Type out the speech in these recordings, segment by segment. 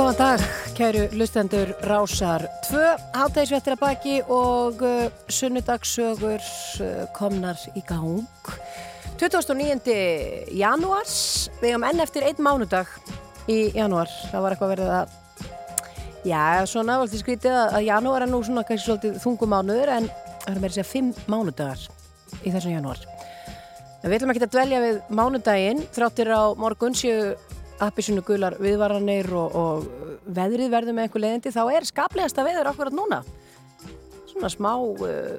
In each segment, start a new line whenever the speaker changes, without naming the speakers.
Góðan dag, kæru lustendur Rásar 2, hátægisvettir að baki og uh, sunnudagsögur uh, komnar í gang. 29. janúars, við hefum enn eftir einn mánudag í janúar. Það var eitthvað verið að, já, svona návaldi skrítið að, janúar er nú svona kannski svolítið þungumánuður en það er þess að fimm mánudagar í þessum janúar. En við ætlum ekki að dvelja við mánudaginn, þráttir á morgun séu appisunu gular viðvaranir og, og veðrið verður með einhver leðindi þá er skaplegasta veður akkurat núna. Svona smá uh,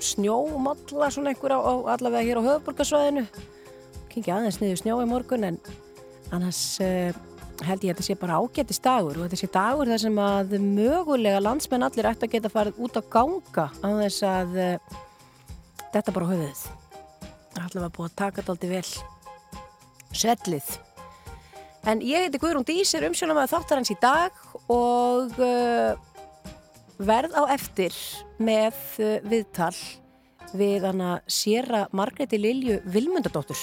snjómalla svona einhver á, á allavega hér á höfuborgarsvæðinu kynki aðeins niður snjó í morgun en annars uh, held ég að þetta sé bara ágætti dagur og þetta sé dagur þar sem að mögulega landsmenn allir ætti að geta farið út að ganga á þess að uh, þetta bara höfuðið. Allavega búið að taka þetta aldrei vel. Svellið En ég heiti Guðrún Dísir, umsjónum að þáttar hans í dag og uh, verð á eftir með uh, viðtal við hana Sera Margreti Lilju Vilmundadóttur.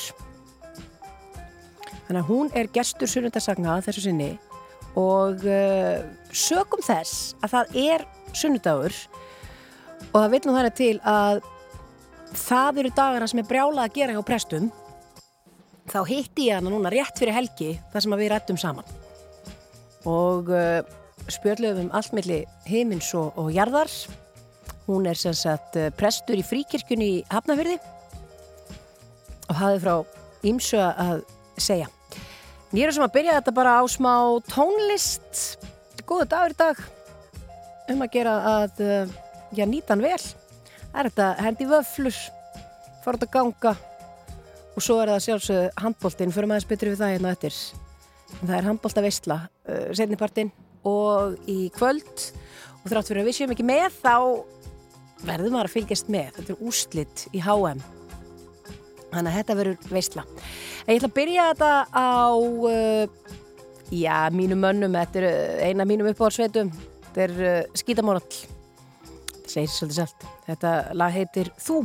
Þannig að hún er gestur sunnundarsagna þessu sinni og uh, sögum þess að það er sunnudagur og það vil nú þannig til að það eru dagarna sem er brjálað að gera hjá prestum þá hitti ég hana núna rétt fyrir helgi þar sem við rættum saman. Og uh, spjörluðum allt milli heimins og, og jarðar. Hún er sem sagt uh, prestur í fríkirkjunni í Hafnafjörði og hafði frá ímsu að segja. Ég er sem að byrja þetta bara á smá tónlist. Góðu dagur í dag. Um að gera að uh, já, nýta hann vel. Er þetta hendi vöflur? Út að ganga og svo er það sjálfsög handbóltinn fyrir maður spytur við það hérna eftir. Það er handbólta veistla uh, setnipartinn og í kvöld. Og þrátt fyrir að við séum ekki með þá verðum maður að fylgjast með. Þetta er úslitt í HM þannig að þetta verður veistla ég ætla að byrja þetta á uh, já, mínum mönnum. Þetta er uh, eina mínum uppáhaldsveitum þetta er uh, skítamónall þetta segir svolítið sælt þetta lag heitir Þú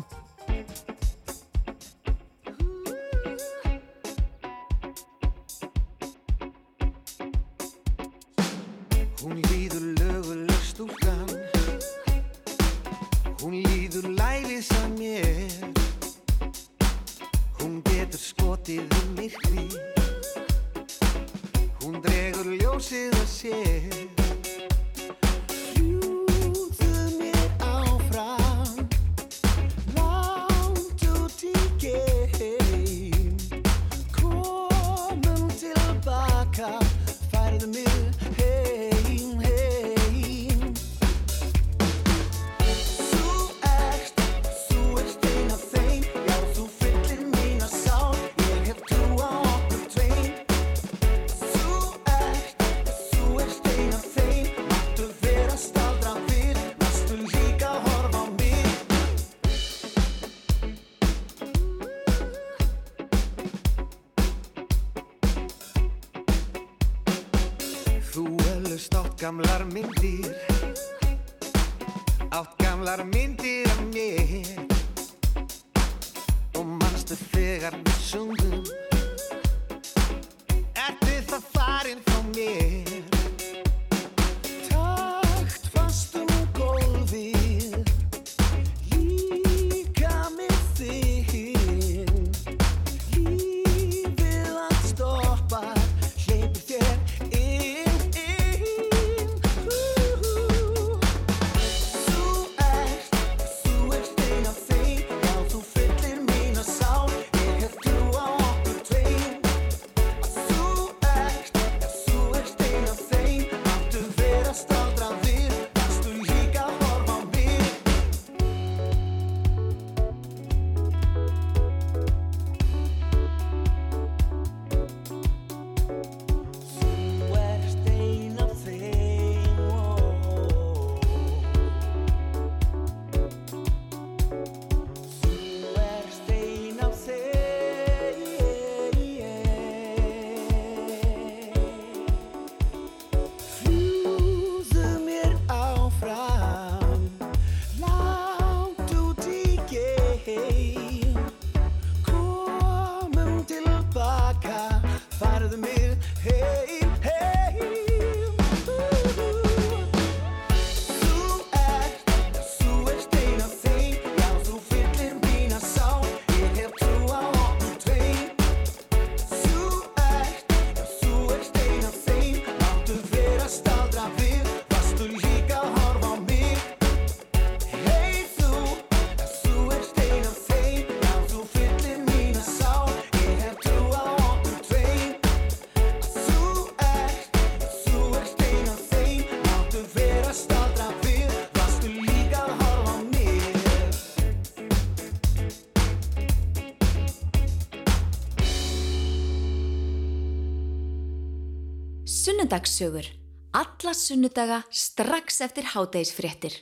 Sunnudagssögur. Alla sunnudaga strax eftir hádegisfréttir.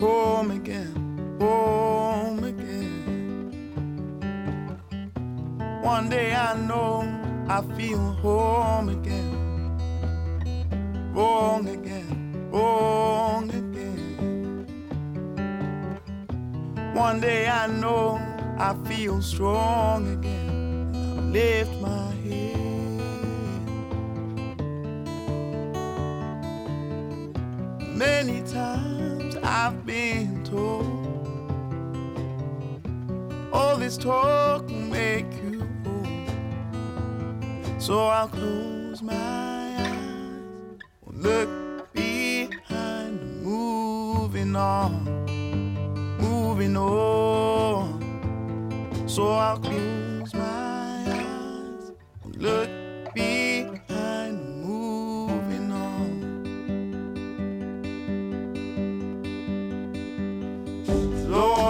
home again, home again. One day I know I feel home again, feel strong again.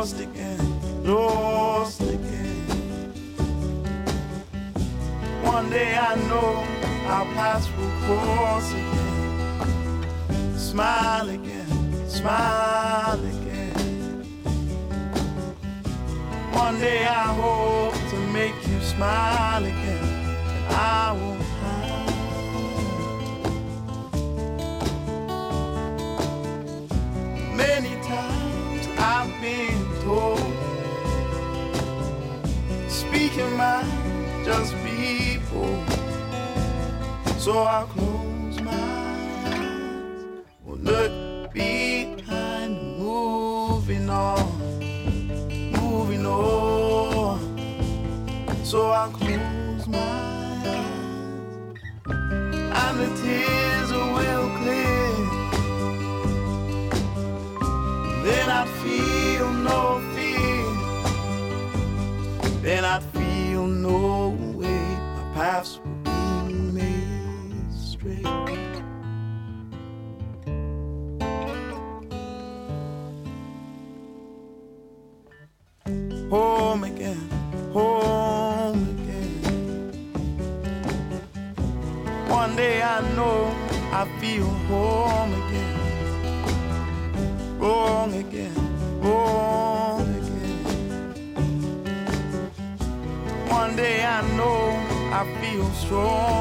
Lost again, lost again. One day I know our paths will cross again. Smile again, smile again. One day I hope to make you smile again, and I will just bold So I'll close my eyes Will look behind, moving on Moving on. So I'll close my eyes And the tears will clear. Then I'd feel no fear. Then I'd feel no I feel home again. Wrong again, wrong again. One day I know I feel strong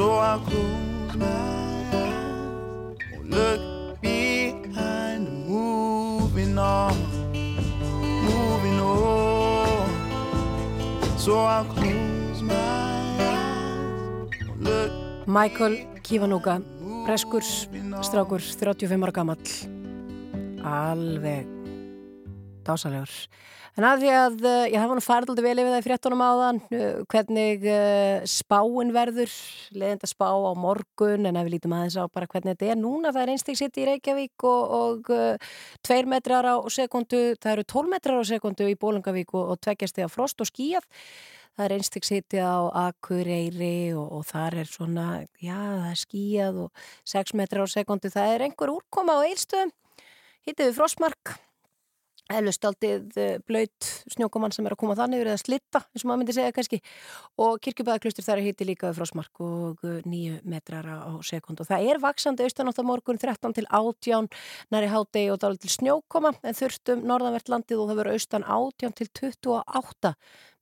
So I'll close my eyes look behind, moving on, moving on. So I'll close my eyes, look
Michael Kivanuka, preskur strákur, 35 ára gamall. Alveg dásalegur en að því að, eh, það var nú farið aldrei vel yfir það í fréttunum áðan eh, hvernig uh, spáin verður leðenda spá á morgun en ef við lítum aðeins á bara hvernig þetta er núna það er einstík sitt í Reykjavík og, og uh, tveir metrar á sekundu það eru tól metrar á sekundu í Bólungavík og, og tveggjast þegar frost og skíjað það er einstík sitt á Akureyri og, og þar er svona já það er skíjað og 6 metrar á sekundu það er einhver úrkoma á eilstöðum hittið við frostmark Eflust aldið blöyt snjókomann sem er að koma þannig eða slitta, eins og maður myndi segja kannski. Og kirkjubæðaklustur þar hitti líka við frostmark og nýju metrar á sekund og það er vaksandi austanátt á morgun 13 til 18 næri hádegi og það er til snjókoma. En þurftum norðanvert landið og það verður austan 18 til 28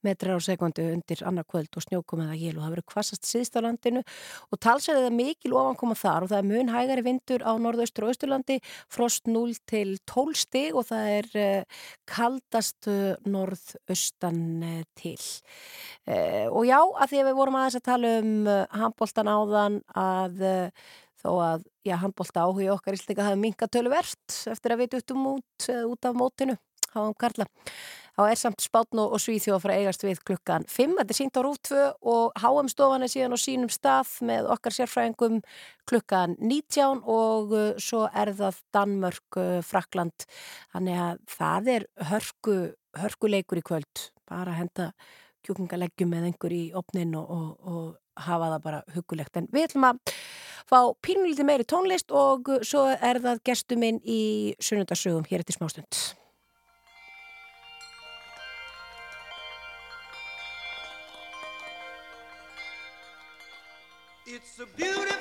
metrar á sekundu undir annar kvöld og snjókom eða jél og það verður kvassast síðst á landinu. Og talsverðið er mikil ofankoma þar og það er mun hægari vindur á norðaustur og austurlandi frost 0 til 12 stig og það er uh, kaldast uh, norðaustan uh, til. Og já, að því að við vorum aðeins að tala um handbóltan áðan að þó að, já, handbólta áhuga okkar íslika hafi minka töluvert eftir að við duttum út, út af mótinu háum Karla. Þá er samt spátn og, svíþjóð að fara að eigast við klukkan 5. Þetta er sínt á rúf 2 og háum stofan er síðan á sínum stað með okkar sérfræðingum klukkan 19 og uh, svo er það Danmörk, uh, Frakland. Þannig að það er hörku, hörkuleikur í kvöld. Bara að henda kjúklingaleggjum með einhver í opnin og, og, og hafa það bara hugulegt. En við ætlum að fá pínulítið meiri tónlist og uh, svo er það gestur minn í sunnundarsögum hér eftir smástund.
It's a beautiful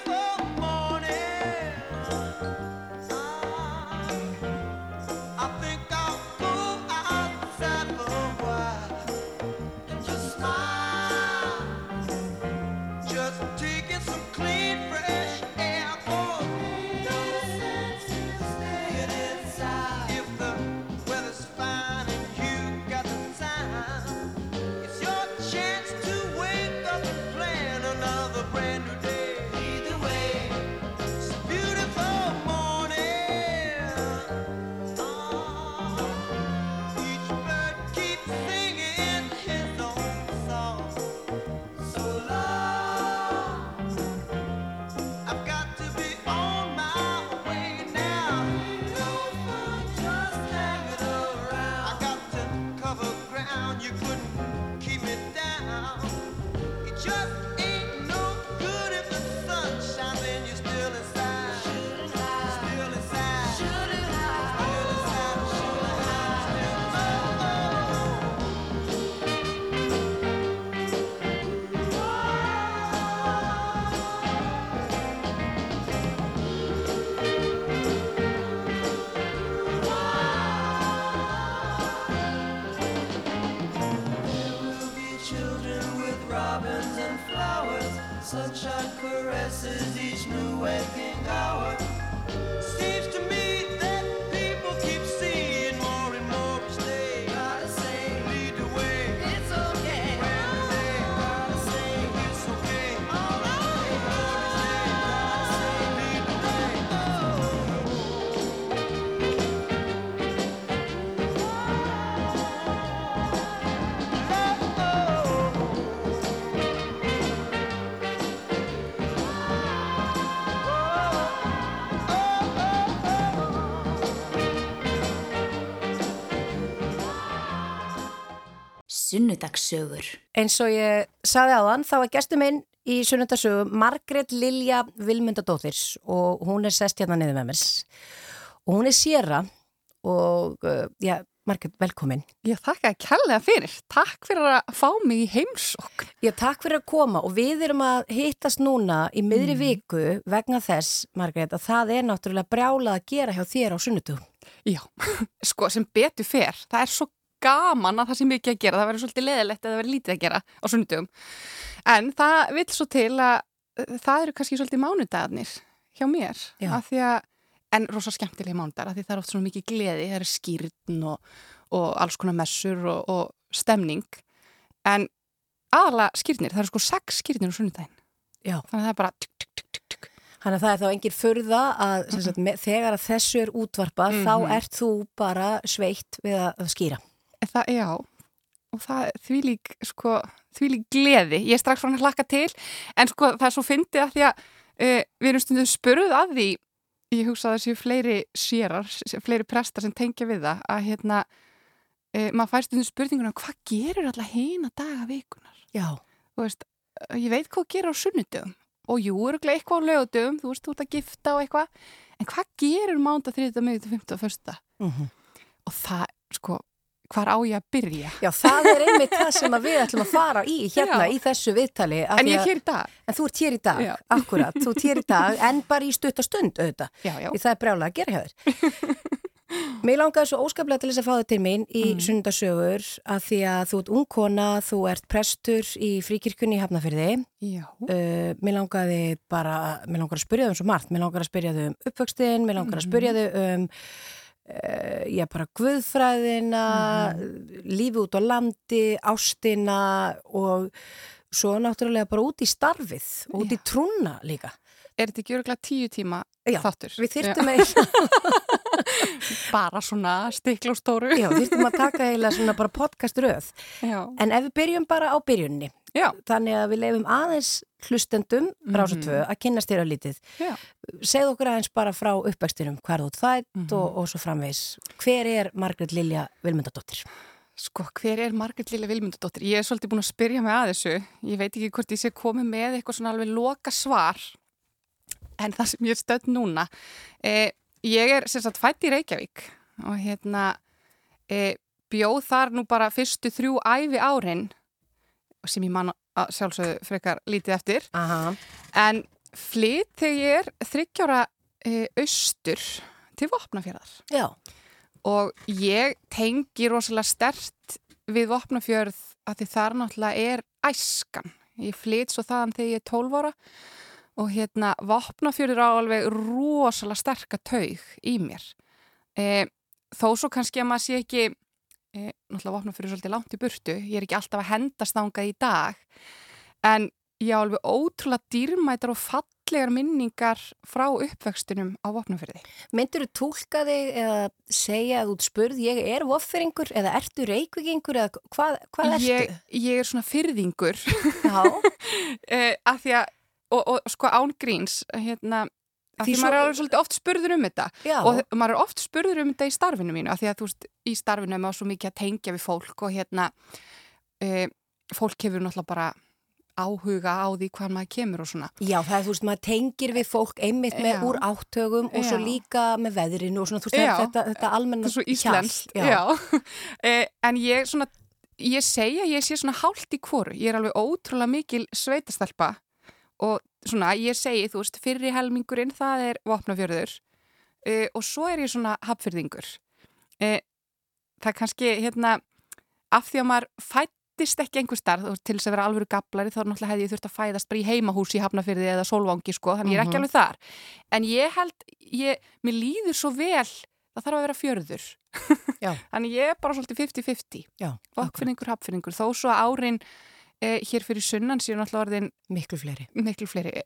Sunnudagssögur.
Eins og ég saði á þann, þá er gestur minn í sunnundarsögum Margrét Lilja Vilmundadóttirs og hún er sest hérna niður með mér. Og hún er séra og, uh, já, Margrét, velkomin.
Ég þakka að kærlega fyrir. Takk fyrir að fá mig í heimsókn.
Já, takk fyrir að koma og við erum að hittast núna í miðri viku vegna þess, Margrét, að það er náttúrulega brjálað að gera hjá þér á sunnudum.
Já, sko sem betur fer. Það er svo gaman að það sé mikið að gera. Það verður svolítið leðilegt að það verður lítið að gera á sunnudum. En það vil svo til að það eru kannski svolítið mánudagarnir hjá mér. Af því að, en rosa skemmtilega mánudagar, af því það er oft svona mikið gleði. Það er skýrn og, og alls konar messur og, og stemning. En aðalega skýrnir, það eru sko sex skýrnir á sunnudaginn.
Já.
Þannig að það er bara tuk, tuk, tuk.
Þannig að það er þá engin furða að sagt, með, þegar að þessu er útvarpað þá ert þú bara sveitt við að skýra.
Það, já, og það því lík, sko, því lík gleði. Ég er strax frá hann að hlakka til, en sko það er svo fyndið að því að uh, við erum stundum spurð að því, ég hugsa að það séu fleiri sérar, fleiri prestar sem tengja við það, að hérna, uh, maður fær stundum spurninguna, hvað gerur alltaf hina daga vikunar?
Já.
Þú veist, uh, ég veit hvað gerir á sunnudum, og jú, eru eitthvað á lögutum, þú veist, þú ert að gifta og eitthvað, en hvað gerur mánda, þriðta, miðvita, fymta og första?
Mm
Og það, sko, hvar á ég að byrja?
Já, það er einmitt það sem við ætlum að fara í hérna
Já.
í þessu viðtali.
En ég er hér í dag.
En þú ert hér í dag,
Já.
akkurat, þú ert hér í dag, en bara í stuttastund auðvitað.
Já, já.
Því það er brjálega að gera þér. Mér langaði svo óskaplega til þess að fá þig til mín í mm. sunnudasögur að því að þú ert ungkona, þú ert prestur í fríkirkunni í Hafnafyrði.
Já.
Uh, mér langaði bara, mér langar að spyrja þau um svo margt, mér langar að spyrja þau um uppvöxtin, mér langar að spyrja þau um já, bara guðfræðina, lífi út á landi, ástina og svo náttúrulega bara út í starfið og út í trúna líka.
er þetta ekki örgulega tíu tíma
Já,
þáttur?
Við þyrftum eiginlega,
Bara svona stikla og stóru.
já, þyrftum að taka eiginlega svona bara podcast röð.
Já.
En ef við byrjum bara á byrjunni,
Já.
þannig að við leifum aðeins hlustendum rása tvö að kynnast þér að lítið.
Já.
Segð okkur aðeins bara frá uppvextinum, hvað er þú þætt og, og svo framvegs. Hver er Margrét Lilja Vilmundadóttir?
Sko, hver er Margrét Lilla Vilmundadóttir? Ég er svolítið búin að spyrja mig að þessu. Ég veit ekki hvort ég sé komið með eitthvað svona alveg loka svar. En það sem ég er stödd núna. Eh, ég er sem sagt fætt í Reykjavík og hérna eh, bjóð þar nú bara fyrstu þrjú æfi árin sem ég man að sjálfsögðu frekar lítið eftir.
Aha.
En flytt þegar ég er þryggjára e, austur til Vopnafjörðar
Já,
og ég tengi rosalega stert við Vopnafjörð að því þar náttúrulega er æskan. Ég flytt svo þaðan þegar ég er 12 ára og hérna Vopnafjörður á alveg rosalega sterka taug í mér. E, þó svo kannski að maður sé ekki e, náttúrulega Vopnafjörður er svolítið langt í burtu, ég er ekki alltaf að hendast þangað í dag en ég á alveg ótrúlega dýrmætar og fallegar minningar frá uppvextunum á Vopnafjörði.
myndur þú tólka þig eða segja að ert spurð, ég er vofferingur eða ertu reykvíkingur eða hvað, hvað ertu?
Ég, ég er svona fyrðingur
Já,
eh, að því að, og, og sko án gríns, hérna,
Því
því,
svo-
maður er alveg svolítið oft spurður um þetta.
Já,
og maður er oft spurður um þetta í starfinu mínu að því að þú veist, í starfinu er maður svo mikið að tengja við fólk og hérna e, fólk hefur náttúrulega bara áhuga á því hvað maður kemur og svona.
Já, það er þú veist, maður tengir við fólk einmitt með
Já.
úr áttögum og svo
Já.
líka með veðrinu og svona, þú veist, þetta, þetta almenna
svo já. e, en ég svona ég segja, ég sé svona hálft í kvoru ég er alveg ótrúlega mikil sveitastelpa og svona ég segi þú veist, fyrri helmingurinn það er vopnafjörður e, og svo er ég svona hapfyrðingur e, það er kannski hérna af því að maður fættist ekki einhver starf til þess að vera alvöru gablari þá náttúrulega hefði ég þurft að fæðast bara í heimahús í Hafnafyrði eða Solvangi sko, þannig ég er ekki
Mhm.
alveg þar. En ég held, ég, mér líður svo vel það þarf að vera fjörður. Þannig ég er bara svolítið 50-50
Já, akkurat.
Vokkfinningur, hapfinningur, þó svo árin e, hér fyrir sunnan síðan alltaf orðin
miklu fleiri.
miklu fleiri. E,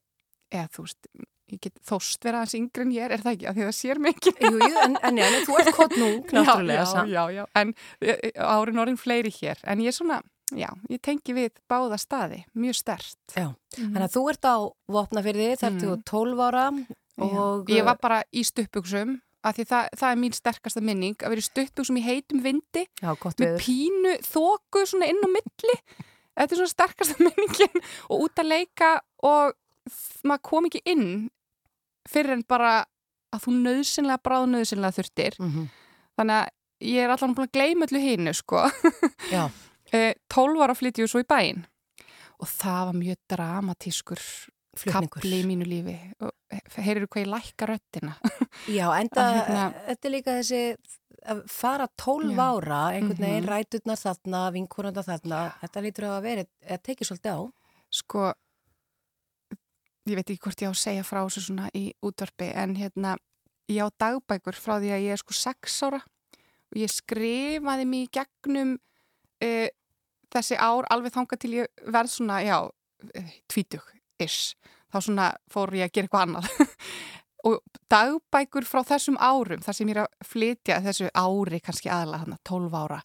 eða þú veist, ég get þóst vera hans yngri en ég er, er það ekki, af því það sér mikið.
Jú, jú, en, en, en þú ert kottnung, náttúrulega,
já, já, já, já, en e, e, árin orðin fleiri hér, en ég er svona já, ég tengi við báða staði mjög stert
Já. Þannig að þú ert á vopnafyrði, þar
Mm.
þú 12 ára og...
ég var bara í stuttbuxum af því það, það er mín sterkasta minning að vera í stuttbuxum í heitum vindi
Já,
með
veður.
pínu þóku svona inn á milli þetta er svona sterkasta minningin og út að leika og maður kom ekki inn fyrir en bara að þú nöðsynlega bráð nöðsynlega þurftir.
Mm
þannig að ég er allan búin að gleyma öllu hinu sko.
Já,
Eh, 12 ára flytti ég svo í bæinn. Og það var mjög dramatískur kapli í mínu lífi. Og heyrir hvað ég lækka röttina
Já, enda,
Að hérna-
þetta er líka þessi að fara 12
Já.
ára, einhvern veginn
Mhm.
ræturnar þarna, vinkonanda þarna, þetta lítur að vera, að tekið svolítið á.
sko ég veit ekki hvort ég á að segja frá þessu svona í útvarpi en hérna ég á dagbækur frá því að ég er sko 6 ára og ég skrifaði mig í gegnum uh, þessi ár alveg þangað til ég verð svona, já, uh, tvítug ish, þá svona fór ég að gera eitthvað annað og dagbækur frá þessum árum þar sem ég er að flytja þessu ári kannski aðalega þarna 12 ára.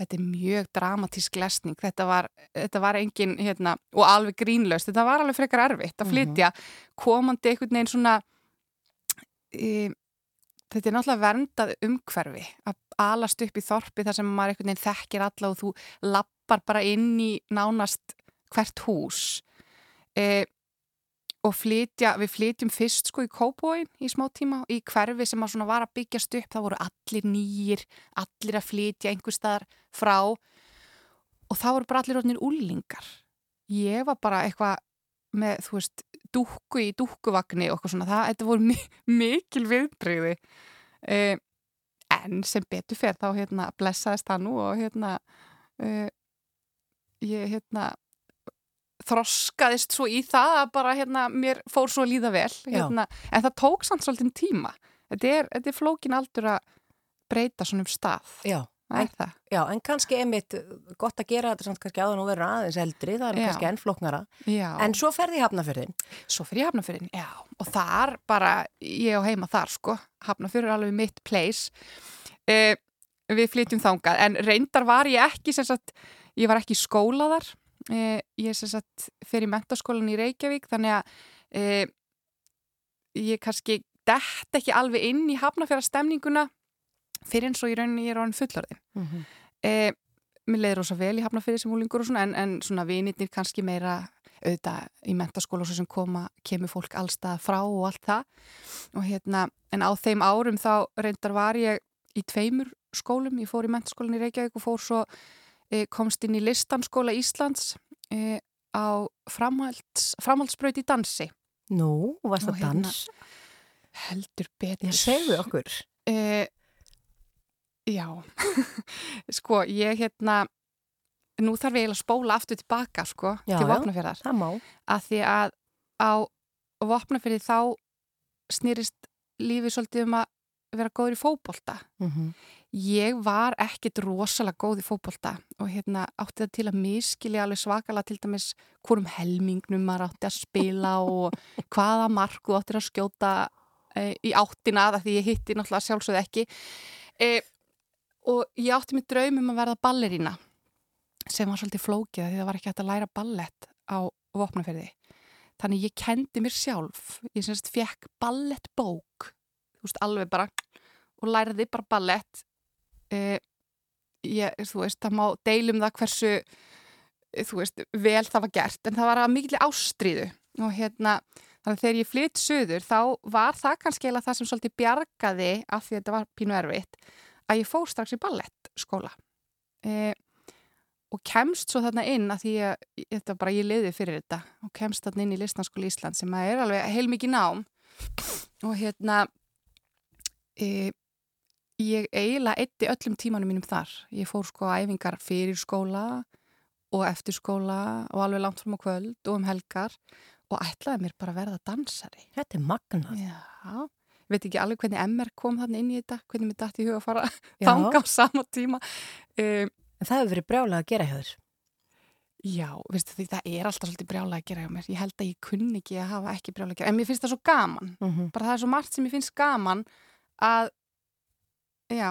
Þetta er mjög dramatísk lesning. Þetta var, þetta var engin hérna, og alveg grínlaust, þetta var alveg frekar erfitt að flytja, komandi einhvern veginn svona e, þetta er náttúrulega verndað umhverfi að alast upp í þorpi þar sem maður einhvern veginn þekkir alla og þú lappar bara inn í nánast hvert hús. E, og flytja, við flytjum fyrst sko í Kópóin í smá tíma í hverfi sem að var að byggjast upp það voru allir nýjir, allir að flytja einhver staðar frá og það voru bara allir orðnir úlingar ég var bara eitthvað með, þú veist, dúkku í dúkkuvagni og eitthvað svona, það, þetta voru mi mikil viðbreyði eh, en sem betur fer þá hérna blessaðist það nú og hérna eh, ég hérna þroskaðist svo í það að bara hérna mér fór svo að líða vel hérna, en það tók samt svolítið tíma þetta er, þetta er flókin aldur að breyta svona um stað
Já,
það.
Já, en kannski einmitt gott að gera þetta samt kannski áður nú verður aðeins eldri, það er
Já.
kannski enn flóknara.
Já.
En svo ferði í hafnafjörðin.
Svo fyrir ég hafnafyrin, já, og þar bara, ég á heima þar, sko, hafnafyrir er alveg mitt place. Eh, við flytjum þangað, en reyndar var ég ekki, sem sagt, ég var ekki í eh, ég sem sagt fer í mentaskólan í Reykjavík, þannig að eh, ég kannski dett ekki alveg inn í hafnafyrir stemninguna fyrir eins og í rauninni ég er orðin fullorðin.
Mm -hmm.
Eh, mér leiði rosa vel í hafnafyrir sem úlingur og svona, en, en svona vinirnir kannski meira auðvitað í mentaskóla og svo sem koma, kemur fólk allstað frá og allt það og hérna, en á þeim árum þá reyndar var ég í tveimur skólum, ég fór í mentaskólan í Reykjavík og fór svo, komst inn í listanskóla Íslands eh, á framhalds, framhaldsbraut í dansi
Nú, varst það
hérna-
dans?
heldur betur
Ég segðu okkur.
Eh, já, sko ég hérna, nú þarf ég að spóla aftur tilbaka sko,
Já,
til
já.
vopnafjörðar,
Það má.
að því að á vopnafjörði þá snýrist lífið svolítið um að vera góður í fótbolta.
Mm
Ég var ekkit rosalega góð í fótbolta og hérna átti það til að miskilja alveg svakalega til dæmis hvorum helmingnum maður átti að spila og hvaða marku áttir að skjóta e, í áttina það því ég hitti náttúrulega sjálfsögð ekki. E, og ég átti mig draumum að verða ballerína sem var svolítið flókið því það var ekki hægt að læra ballett á vopnaferði þannig ég kendi mér sjálf. Ég semst fekk ballettbók þú veist alveg bara og læriði bara ballett e, ég, þú veist, það má deilum það hversu eh, þú veist, vel það var gert en það var að mikil ástríðu. Og hérna, þannig að þegar ég flytt söður þá var það kannski eiginlega það sem svolítið bjargaði af því að þetta var pínu erfitt að ég fór strax í ballettskóla. E, og kemst svo þarna inn að því að þetta bara ég liði fyrir þetta og kemst þarna inn í listanskóli Ísland sem að er alveg heilmikið nám. Og hérna e, ég eiginlega eitti öllum tímanum mínum þar. Ég fór sko æfingar fyrir skóla og eftir skóla og alveg langt fram á kvöld og um helgar og ætlaði mér bara að verða dansari.
Þetta er magnað.
Já, veit ekki alveg hvernig MR kom þannig inn í þetta, hvernig mér dætti í huga að fara þanga á sama tíma. Um,
En það hefur verið brjálega að gera hjá þér.
já, veistu því það er alltaf svolítið brjálega að gera hjá mér. Ég held að ég kunni ekki að hafa ekki brjálega að gera, en mér finnst það svo gaman.
Mm -hmm.
Bara það er svo margt sem ég finnst gaman að, já,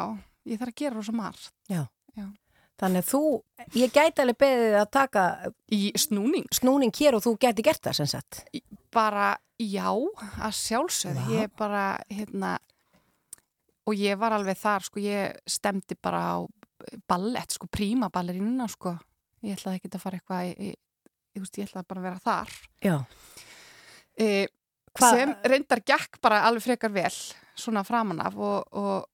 ég þarf að gera rosa margt.
Þannig að þú, ég gæti alveg beðið að taka
Í snúning.
snúning hér og þú gæti gert það sem sagt.
bara já, að sjálfsögðu
Vá.
ég bara, hérna og ég var alveg þar, sko ég stemdi bara á ballett, sko príma ballerínuna, sko ég ætlaði ekki að fara eitthvað ég, veist, ég ætlaði bara að vera þar
Já.
e, sem reyndar gekk bara alveg frekar vel svona framan af og, og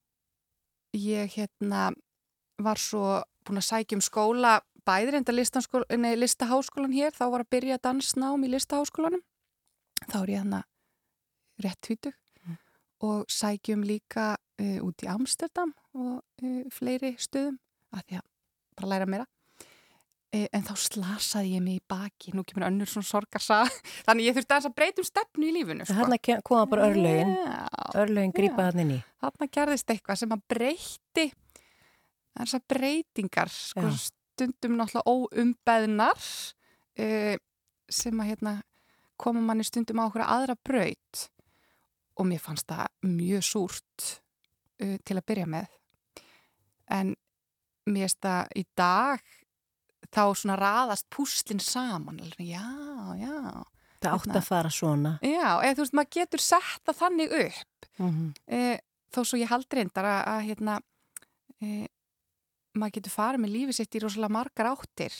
ég hérna var svo búin að sækja um skóla bæði reynda nei, listaháskólan hér, þá var að byrja dansnám í listaháskólanum þá er ég hérna rétt tvítug
Mm.
og sækjum líka uh, út í Amsterdam og uh, fleiri stöðum að því að bara læra meira en þá slasaði ég mig í baki nú kemur önnur svona sorgarsa þannig ég þurfti að breytum stefnu í lífinu sko.
Ke- koma bara örlögin,
Já,
örlögin grípa
Já.
þannig inn í.
þarna gerðist eitthvað sem að breyti þessar breytingar sko,
Já.
stundum náttúrulega óumbeðnar uh, sem að hérna, koma manni stundum á okkur aðra braut og mér fannst það mjög súrt uh, til að byrja með en mér finnst það í dag þá svona raðast púslinn saman alveg, já, já.
Það átt
Hérna.
að fara svona.
já, eða þú veist, maður getur sett það þannig upp.
Mm
e, þó svo ég hald reyndar að, að hérna e, maður getur farið með lífið sitt í rosalega margar áttir.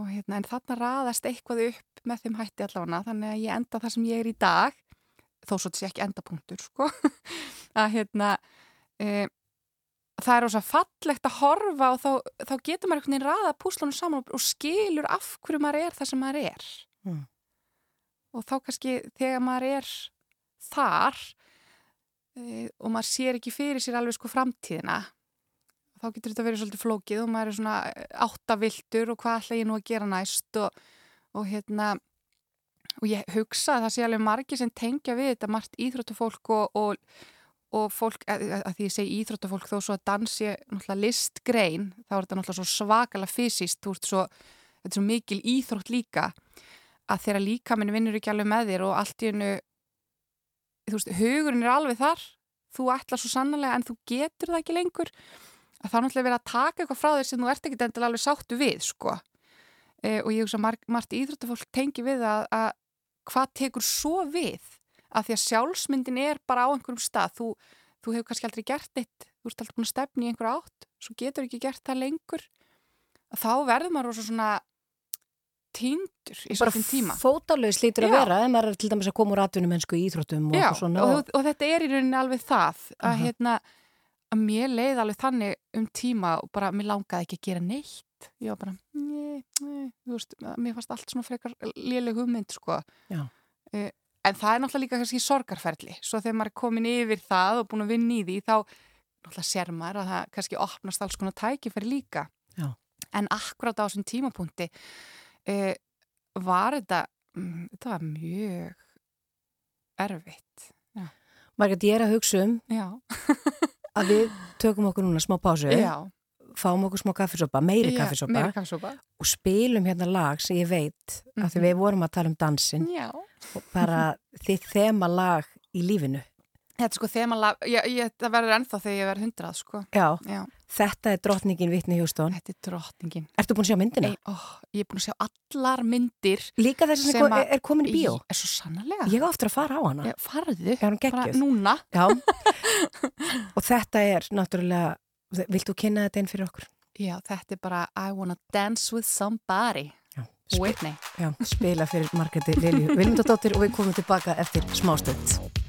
Og hérna en þarna raðast eitthvað upp með þeim hætti allavega þannig að ég enda það sem ég er í dag. Þó svo þetta sé ekki endapunktur sko. Að hérna e, það er rosa fallegt að horfa og þá, þá getur maður einhvern veginn raða púslunum saman og skilur af hverju maður er það sem maður er
Mm.
og þá kannski þegar maður er þar e, og maður sér ekki fyrir sér alveg sko framtíðina þá getur þetta verið svolítið flókið og maður er svona áttaviltur og hvað ætla ég nú að gera næst og, og hérna og ég hugsa að það sé alveg margir sem tengja við þetta margt íþróttufólk og, og, og fólk, að, því ég segi íþróttafólk þó svo að dansi náttúrulega listgrein þá er þetta náttúrulega svo svakalega fysiskt þú ert svo, þetta er svo mikil íþrótt líka að þegar líka minn vinnur ekki alveg með þér og allt í hennu þú veist, hugurinn er alveg þar þú ætlar svo sannlega en þú getur það ekki lengur að það er náttúrulega verið að taka eitthvað frá þér sem þú ert ekki endilega alveg sáttu við sko. e, og ég hugsa margt íþróttafólk tengi við að, að hvað tekur svo við að því að sjálfsmyndin er bara á einhverjum stað þú, þú hefur kannski aldrei gert eitt þú ert alltaf búin að stefni í einhver átt svo getur ekki gert það lengur þá verður maður svona týndur í svolítinn tíma
fótalaus lítur að
Já.
vera ef maður er til dæmis að koma úr atvinnum mennsku í íþróttum og
Já,
eitthvað svona
og, og þetta er í rauninni alveg það að,
Aha.
hérna, að mér leið alveg þannig um tíma og bara mér langaði ekki að gera neitt ég var bara, nei þú veist, mér fannst allt svona frekar léleg hugmynd sko
Já.
En það er náttúrulega líka kannski sorgarferli. Svo þegar maður er komin yfir það og búin að vinna í því þá náttúrulega sér maður að það kannski opnast alls konar tækifæri líka.
Já.
en akkurát á þessum tímapunkti uh, var þetta mm, þetta var mjög erfitt.
Margrét, ég er að hugsa um
Já,
að við tökum okkur núna smá pásu.
Já
fáum okkur smá kaffisopa, meiri
Já,
kaffisopa
Meiri kaffisopa.
og spilum hérna lag sem ég veit af því
Mhm.
við vorum að tala um dansin
Já.
Og bara þitt þema lag í lífinu.
Þetta sko þemalag, ég, ég, það verður ennþá þegar ég verður hundrað sko.
Já,
Já,
þetta er drottningin Vitni Hjústón
þetta er drottningin.
Ertu búin að sjá myndina?
Ei, ó, Ég er búin að sjá allar myndir
Líka þess að
að-
er komin í bíó.
Er svo sannarlega.
Ég á aftur að fara á hana.
Farðu,
geggjuð?
núna.
Og þetta er náttúrulega Vilt þú kynna þetta inn fyrir okkur?
Já, þetta er bara I wanna dance with somebody.
Já, sp
Whitney
já spila fyrir Margreti Lilju Vilmundadóttir og við komum tilbaka eftir smástund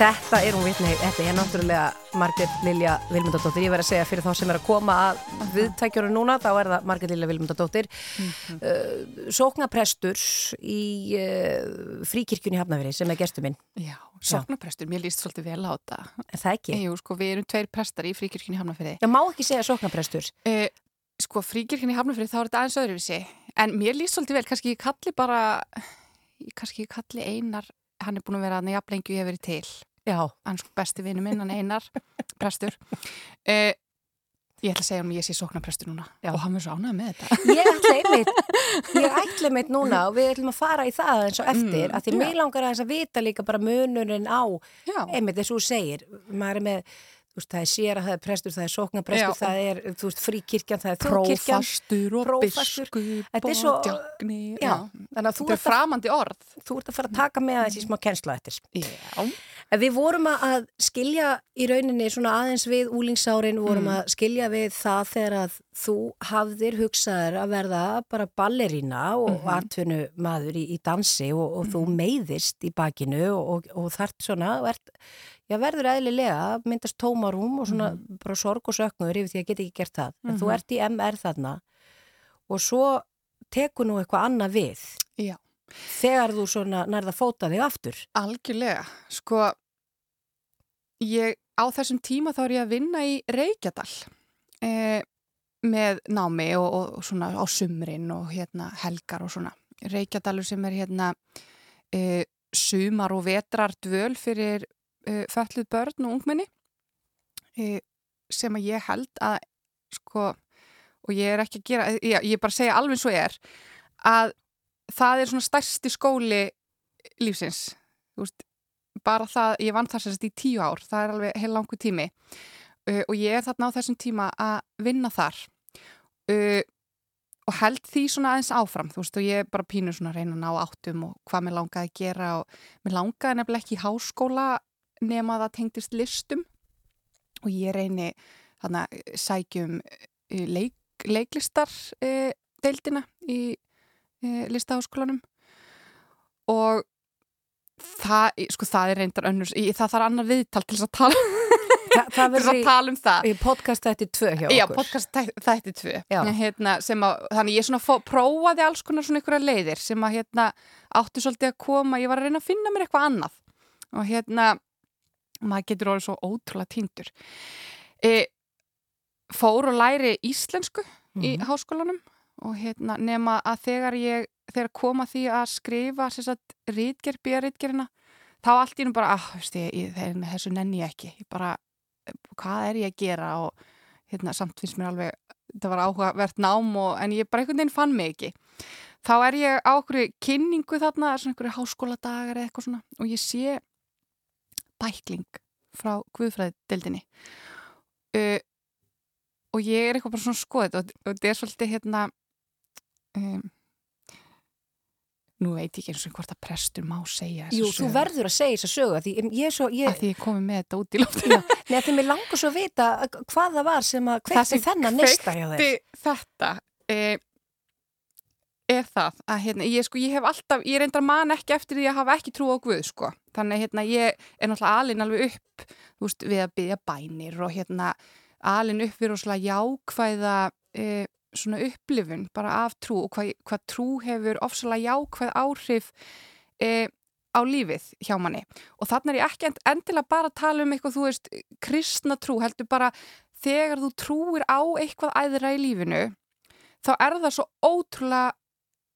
Þetta er hún vitni, þetta er náttúrulega Margrét Lilja Vilmundadóttir, ég verð að segja fyrir þá sem er að koma að viðtækjunum núna, þá er það Margrét Lilja Vilmundadóttir uh, sóknaprestur í uh, fríkirkjunni Hafnafyrir sem er gestur minn,
Já, sóknaprestur, mér líst svolítið vel á þetta.
það ekki?
Jú, sko, við erum tveir prestar í fríkirkjunni Hafnafyrði.
Það má ekki segja sóknaprestur
Uh, sko, fríkirkjunni Hafnafyrði, þá er þetta aðeins öðruvísi. En mér líst svolítið vel, kannski ég kalli bara, kannski ég kalli Einar, hann er búin að vera að jafn lengi og ég hef verið til.
Já,
Hans besti vinnu minn, hann Einar, prestur. Uh, ég ætla að segja hann að ég sé sóknaprestur núna.
Já.
Og hann er svo ánægð með þetta.
ég ætla einmitt ég ætla einmitt núna og við ætlum að fara í það eins og eftir,
Mm,
að því mig langar aðeins að vita líka bara munurinn á
Já.
einmitt eins og þú segir, maður er með veist, það er sér það er prestur, það er sóknaprestur
Já.
það er, veist, fríkirkjan, það er þjóðkirkjan
Prófastur og
Prófastur.
biskup og.
Já, þannig að þú
er
ert, að,
framandi orð.
þú ert að fara að taka með þessi smá kennsla eftir.
Já.
En við vorum að- skilja í rauninni svona aðeins við úlingsárin, vorum
Mm.
að skilja við það þegar að þú hafðir hugsaður að verða bara ballerína og mm
Mhm.
atvinnu maður í, í dansi og, og þú meiðist í bakinu og, og, þart svona, ert, já verður eðlilega, myndast tómarúm og svona bara sorg og söknur yfir því að geta ekki gert það. En þú
Mhm.
ert í MR þarna og svo tekur nú eitthvað annað við
Já.
þegar þú svona nærða fóta þig aftur.
Algjörlega, sko ég, á þessum tíma þá er ég að vinna í Reykjadal eh, með námi og, og, og svona á sumrin og hérna helgar og svona. Reykjadalur sem er hérna eh, sumar og vetrar dvöl fyrir eh, fölluð börn og ungmenni eh, sem að ég held að sko og ég er ekki að gera, ég, ég bara segja alveg svo er að það er svona stærsti skóli lífsins. Þú veist, bara það, ég vann þar sérst í tíu ár, það er alveg heil langu tími. Uh, og ég er þarna á þessum tíma að vinna þar. Uh, og held því svona aðeins áfram, þú veist, og ég bara pínu svona að reyna að ná áttum og hvað mér langaði að gera og mér langaði nefnilega ekki í háskóla nema að það tengdist listum. Og ég reyni þarna sækjum uh, leik, leiklistar uh, deildina í uh, listaháskólanum. Og það, sko það er reyndar önnur, það þarf annar viðtal til þess að tala,
Þa,
til þess að tala um það
í podcast þetta tvö hjá
Já,
okkur.
podcast þæ- þætti tvö
Já.
hérna, að, þannig ég svona fó, prófaði alls konar svona einhverja leiðir sem að hérna áttu svolítið að koma, ég var að reyna að finna mér eitthvað annað og hérna maður getur orðið svo ótrúlega týndur e, fór og læri íslensku í
Mhm.
háskólanum og hérna nema að þegar ég þegar koma því að skrifa sagt, rítgerð, býja rítgerðina þá allt í nú bara, ah, veist ég, ég þessu nenni ég ekki, ég bara hvað er ég að gera? Og hérna, samt finnst mér alveg, þetta var áhugavert nám og, en ég bara einhvern veginn fann mig ekki. Þá er ég á okkur kynningu þarna, svona einhverju háskóladagar eða eitthvað svona og ég sé bækling frá Guðfræðdeldinni uh, og ég er eitthvað bara svona skoðið og, og þetta er svolítið hérna um, nú veit ég ekki eins og hvort að prestur má segja þessa
Jú, þú
sögu.
verður að segja þess að sögu því ég er svo, ég,
að því ég komi með þetta út í
já, neða því mér langar svo að vita hvað það var sem að kveikti þennan nista hjá þér.
þetta e, er það að hérna, ég, sko, ég hef alltaf, ég reyndar man ekki eftir því að hafa ekki trú á Guð sko. þannig hérna, ég er náttúrulega alin alveg upp þú veist, við að byggja bænir og hérna alin upp við rosalega jákvæða e, svona upplifun bara af trú og hvað, hvað trú hefur ofsalega jákvæð áhrif e, á lífið hjá manni. Og þannig er ég ekki end- endilega bara að tala um eitthvað, þú veist, kristna trú heldur bara þegar þú trúir á eitthvað æðra í lífinu þá er það svo ótrúlega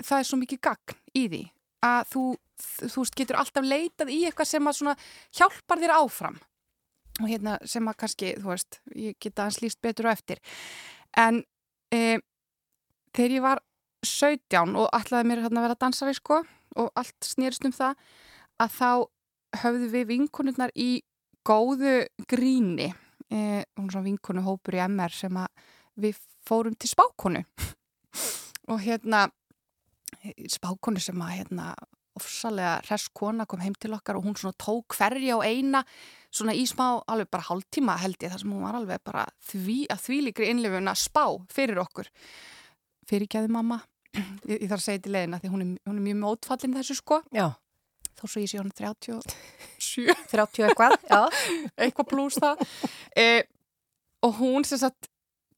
það er svo mikið gagn í því að þú, þú getur alltaf leitað í eitthvað sem að svona hjálpar þér áfram. Og hérna sem að kannski, þú veist, ég geta hans líst betur á eftir. En e, þegar ég var 17 og ætlaði mér að vera dansari sko og allt snýrst um það að þá höfðu við vinkonurnar í góðu gríni. E, hún er svona vinkonu hópur í MR sem að við fórum til spákonu. Og hérna spákonu sem að hérna ofsalega hress kona kom heim til okkar og hún svona tók hverja og eina svona í smá, alveg bara hálftíma held ég þar sem hún var alveg bara því, að þvílíkri innlifun að spá fyrir okkur. Fyrirgæði mamma. Ég, ég þarf að segja til leiðina því hún er, hún er mjög mótfallin þessu sko.
Já,
þó svo ég sé hann 37
30 eitthvað,
eitthvað pluss það. E, og hún sem sagt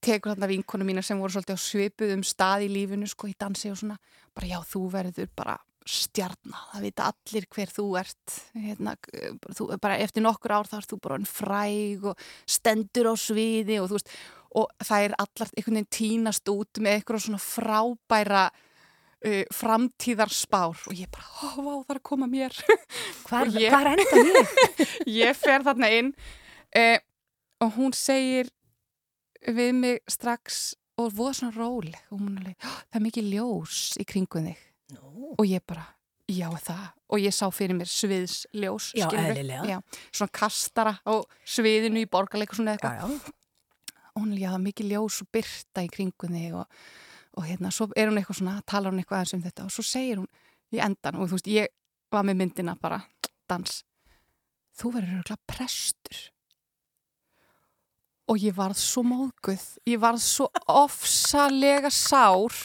tekur þarna vinkonu mína sem voru svolítið á svipuðum stað í lífinu sko í dansi og svona. Bara já þú verður bara stjarna, það vita allir hver þú ert hérna, þú, bara eftir nokkur ár þá ert þú bara fræg og stendur á sviði og veist og það er allar einhvern veginn tínast út með eitthvað svona frábæra uh, framtíðarspár og ég bara, ó, vá, það er að koma mér.
Hvar,
ég-
hvar enda ég?
ég fer þarna inn uh, og hún segir við mig strax og voða svona róleg. Og hún alveg, "Ó, það er mikið ljós í kringum þig
Nú.
og ég bara, já það. Og ég sá fyrir mér sviðsljós
Já, eðlilega.
já, svona kastara á sviðinu í borgarleik og svona eitthvað og hún er mikið ljós og byrta í kringum þig og, og hérna, svo er hún eitthvað svona talar hún eitthvað aðeins um þetta og svo segir hún í endan og þú veist, ég var með myndina bara, dans. Þú verður örgulega prestur. Og ég varð svo móðguð, ég varð svo ofsalega sár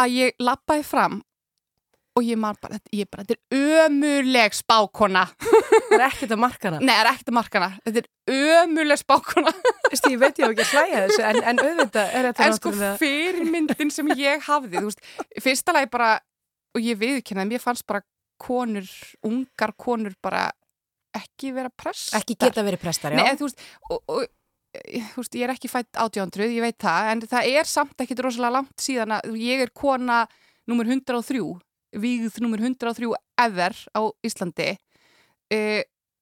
að ég lappaði fram og ég man bara, ég bara, þetta er ömuleg spákona
Það er ekkert að markana.
Nei, það er ekkert að markana. Þetta er ömuleg spákona.
Veistu, ég veit ég á ekki að hlæja þessu, en, en auðvitað er þetta
En sko fyrirmyndin sem ég hafði, þú veist, fyrsta lagi bara, og ég viðkynnaði, mér fannst bara konur, ungar konur bara ekki vera prestar.
Ekki geta verið prestar, já.
Nei, þú veist, og, og þú veist, ég er ekki fætt átjóndruð, ég veit það, en það er samt ekkit rosalega langt síðan að ég er kona nummer 103, vígð nummer 103 ever á Íslandi. Uh,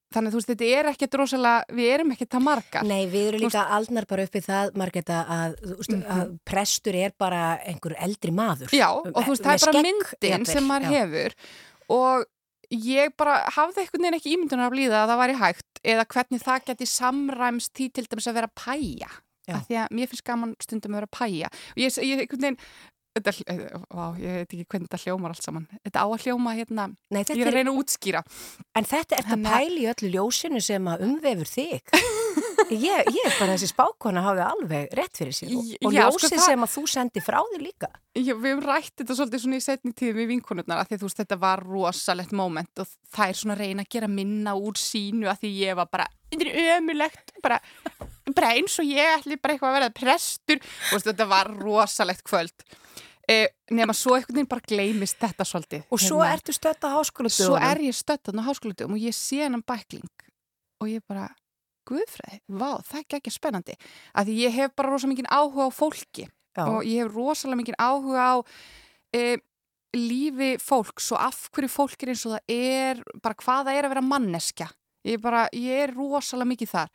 þannig að þú veist, þetta er ekkit rosalega, við erum ekkit það margar.
Nei, við erum líka aldnar bara uppið það, Margreta, að, veist, að prestur er bara einhver eldri maður.
Já, og þú veist, það er bara
skegg,
myndin
jafnvel,
sem maður
já.
hefur og ég bara hafði einhvern veginn ekki ímyndunar af líða að það væri hægt eða hvernig það geti samræmst því til dæmis að vera pæja. Af því að mér finnst gaman stundum að vera pæja. Og ég, ég einhvern veginn þetta, hl- vá, ég veit ekki hvernig þetta hljómar allt saman. Þetta á að hljóma hérna,
Nei,
ég
þetta
er að reyna að útskýra.
En þetta er að- pæli í öllu ljósinu sem að umvefur þig. Ég, ég bara þessi spákona hafði alveg rétt fyrir sér og, og
sko,
ljósið
það-
sem að þú sendi frá þig líka.
Já, við hefum rætt þetta svolítið svona í setni tíð við vinkonurnar að því þú veist þetta var rosalegt moment og það er svona reyna að gera minna úr sínu að því ég var bara ömulegt, bara, bara eins og ég ætli bara eitthvað að vera prestur og veist, þetta var rosalegt kvöld eh, nema svo einhvern veginn bara gleymist þetta svolítið.
Og svo
Hérna,
ertu stödd á háskóla
svo er ég stöttan á háskólatum og ég sé hennan bækling og ég bara guðfræði, vá, það er ekki spennandi. Að því ég hef bara rosa mikið áhuga á fólki
Já.
og ég hef rosalega mikið áhuga á e, lífi fólks og af hverju fólk er eins og það er bara hvað það er að vera manneskja. Ég, bara, ég er rosalega mikið þar.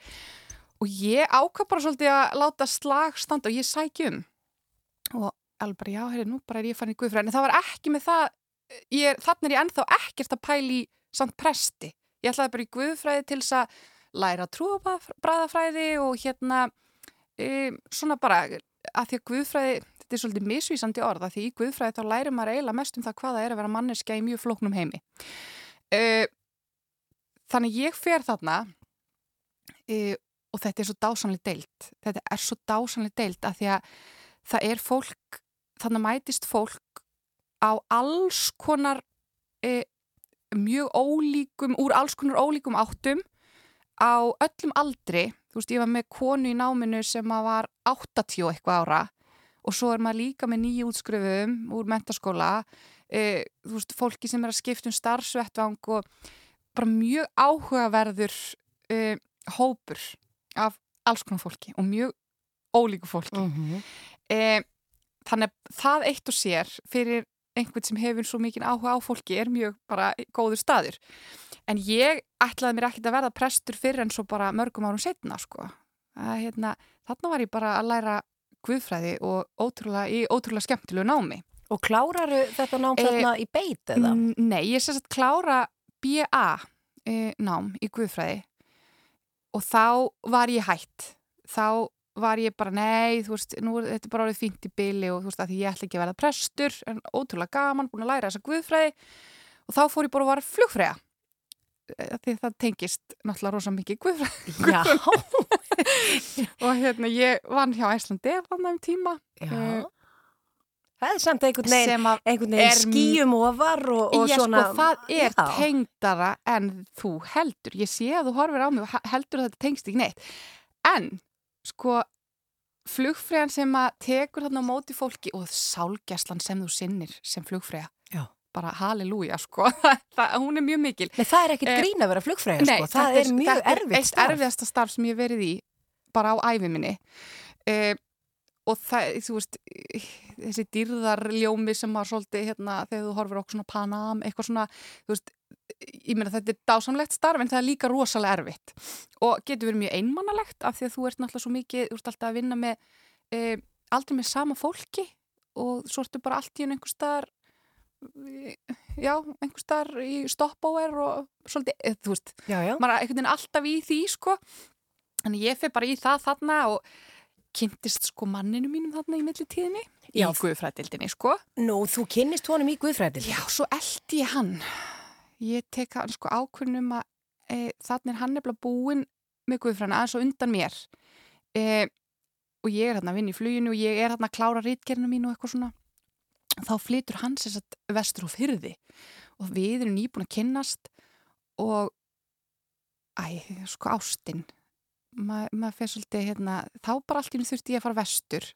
Og ég ákvað bara svolítið að láta slag standa og ég sæki um. Og alveg bara já, herri, nú bara er ég fann í guðfræði. En það var ekki með það þannig er ég ennþá ekkert að pæli samt presti, ég ætlaði bara í guðfræði til þess að læra trúabræðafræði og hérna e, svona bara að því að guðfræði, þetta er svolítið misvísandi orð að því í guðfræði þá lærir maður eiginlega mest um það hvað það er að vera manneskja í mjög flóknum heimi. E, þannig ég fer þarna e, og þetta er svo dásanlega deilt þetta er svo dásanlega deilt að því að það er fólk þannig mætist fólk á alls konar e, mjög ólíkum, úr alls konar ólíkum áttum á öllum aldri, þú veist, ég var með konu í náminu sem var 80 og eitthvað ára og svo er maður líka með nýju útskrifum úr mentaskóla, e, þú veist, fólki sem er að skipta um starfsvettvang og bara mjög áhugaverður e, hópur af alls konar fólki og mjög ólíku fólki.
Mhm.
E, þannig að það eitt og sér fyrir einhvern sem hefur svo mikið áhuga á fólki er mjög bara góður staður. En ég ætlaði mér ekkert að verða prestur fyrir en svo bara mörgum árum setna, sko. Að, hérna, þarna var ég bara að læra guðfræði og ótrúlega, í ótrúlega skemmtilegu námi.
Og kláraru þetta nám
Eh,
þarna í beit eða?
Nei, ég sérst að klára BA e, nám í guðfræði og þá var ég hætt. Þá var ég bara, nei, þú veist, nú er þetta bara orðið fínt í byli og þú veist, að ég ætla ekki að verða prestur, en ótrúlega gaman, búin að læra þessa guðfræði og þá fór ég bara að vara flugfræða. Eh, Því það tengist náttúrulega rosa mikið guðfræði
Já,
og hérna, ég vann hjá Æslandi þannig um tíma.
já.
Eh,
Það er samt einhvern veginn, einhvern
er-
veginn skýjum ofar og, og
ég
svona.
sko, það er
Já.
tengdara en þú heldur. Ég sé að þú horfir á mig og he- heldur að þetta tengst ekki neitt. En, sko, flugfræðan sem að tekur þarna á móti fólki og sálgæslan sem þú sinnir sem flugfræða. Bara halleluja, sko. það, hún er mjög mikil.
Nei, það er ekkit
Eh,
grín að vera flugfræðin,
Nei,
sko. Það
þetta
er mjög
þetta er
erfitt
eitt
starf.
erfiðasta starf sem ég verið í bara á æfi minni uh, og það, þú veist þessi dýrðarljómi sem var svolítið hérna þegar þú horfir okkur svona Panam, eitthvað svona, þú veist ég meina þetta er dásamlegt starf en það er líka rosalega erfitt. Og getur verið mjög einmannalegt af því að þú ert náttúrulega svo mikið, þú ert alltaf að vinna með uh, aldrei með sama fólki og svo ertu bara allt í einu einhver staðar já, einhver staðar í stoppóer og svolítið, eh, þú veist
Já, já.
maður er einhvern veginn alltaf í því sko. Þannig ég fyrir bara í það þarna og kynntist sko manninu mínum þarna í millitíðinni í guðfræðildinni sko.
Nú, þú kynnist honum í Guðfræðil.
já, svo eldi ég hann ég tek hann sko ákvörnum að e, þannig er hann nefnilega búinn með guðfræðina aðeins og undan mér. E, og ég er hérna að vinna í fluginu og ég er hérna að klára rítgerinu mín og eitthvað svona. Þá flytur hann sér satt vestur og fyrði og við erum nýbúin að kynnast og æ, sko ástin. Ma, maður fyrir svolítið hérna þá bara allt í nú þurfti ég að fara vestur.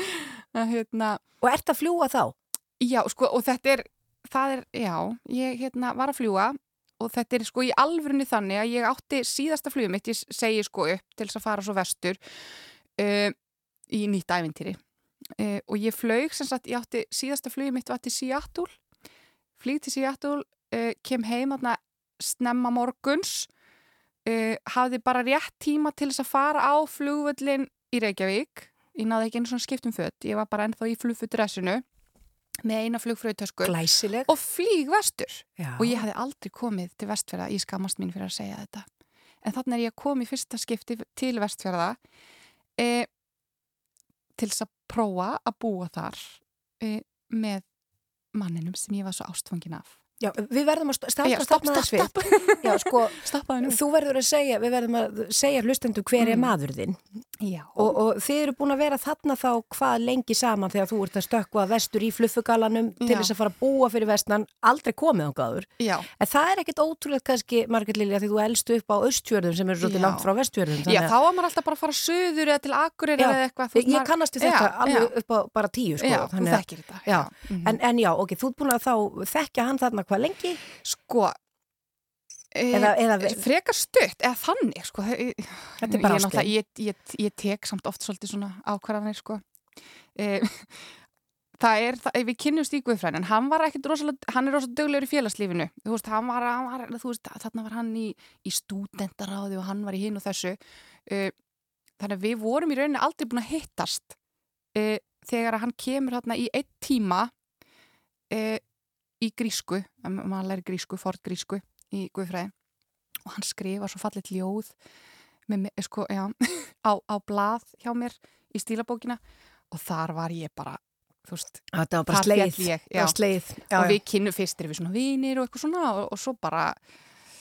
Hérna
Og ert að fljúa þá?
Já, sko, og þetta er, það er, já, ég hérna var að fljúa og þetta er sko í alvörunni þannig að ég átti síðasta flugum mitt, ég segi sko upp til þess að fara svo vestur uh, í nýtt ævintýri. Uh, og ég flög sem sagt, ég átti síðasta flugum mitt var til Seattle, flýg til Seattle, uh, kem heim þarna snemma morguns, hafði bara rétt tíma til þess að fara á flugvöllin í Reykjavík, ég náði ekki einu svona skiptum fött, ég var bara ennþá í flugfuttdressinu með eina flugfröðutösku
Glæsileg.
og flýg vestur
Já.
og ég hefði aldrei komið til vestfjörða ég skamast mín fyrir að segja þetta en þannig er ég að koma í fyrsta skipti til vestfjörða e, til þess að prófa að búa þar e, með manninum sem ég var svo ástfangin af
Já, við verðum að st- standa
Já,
að
stopp,
stopna
stopp,
þess við. Já, sko, þú verður að segja, við verðum að segja hlustendum hver er
Mm.
maður þinn.
Já,
Og, og þið eru búin að vera þarna þá hvað lengi saman þegar þú ert að stökkva vestur í fluffugalanum til þess að fara að búa fyrir vestnan, aldrei komið á gáður.
já,
En það er ekkit ótrúlega kannski, Margrét Lilja, því þú elstu upp á östfjörðum sem eru svolítið langt frá vestfjörðum.
já, þá var maður alltaf bara að fara söður eða til
Já,
eða eitthvað
Ég
maður-
kannast þetta
Já,
alveg
já,
upp á bara tíu, sko.
Já, þú þekkir þetta
Já, en, en já, ok, þú ert búin að þá þekkja hann þarna hvað lengi?
Sko e,
Eða, eða,
frekar stutt, eða þannig sko. Þetta
Þetta er bara ástin.
ég, ég, ég tek samt oft svolítið svona ákvarðanir sko. e, það er, það, við kynnumst í Guðfræn en hann var ekkit rosalega, hann er rosalega döglegur í félagslífinu þú veist, hann var, hann var þú veist, þarna var hann í, í stúdendaráði og hann var í hinn og þessu e, þannig að við vorum í rauninni aldrei búin að hittast e, þegar að hann kemur hérna í einn tíma e, í grísku, maður læri grísku, fort grísku í Guðfræði og hann skrifa svo fallit ljóð með, með, sko, já, á, á blað hjá mér í stílabókina og þar var ég bara, þú veist,
Þetta var bara sleið.
ég,
Það
já.
sleið. Já,
og við kynnu fyrst erum við svona vinir og eitthvað svona og, og svo bara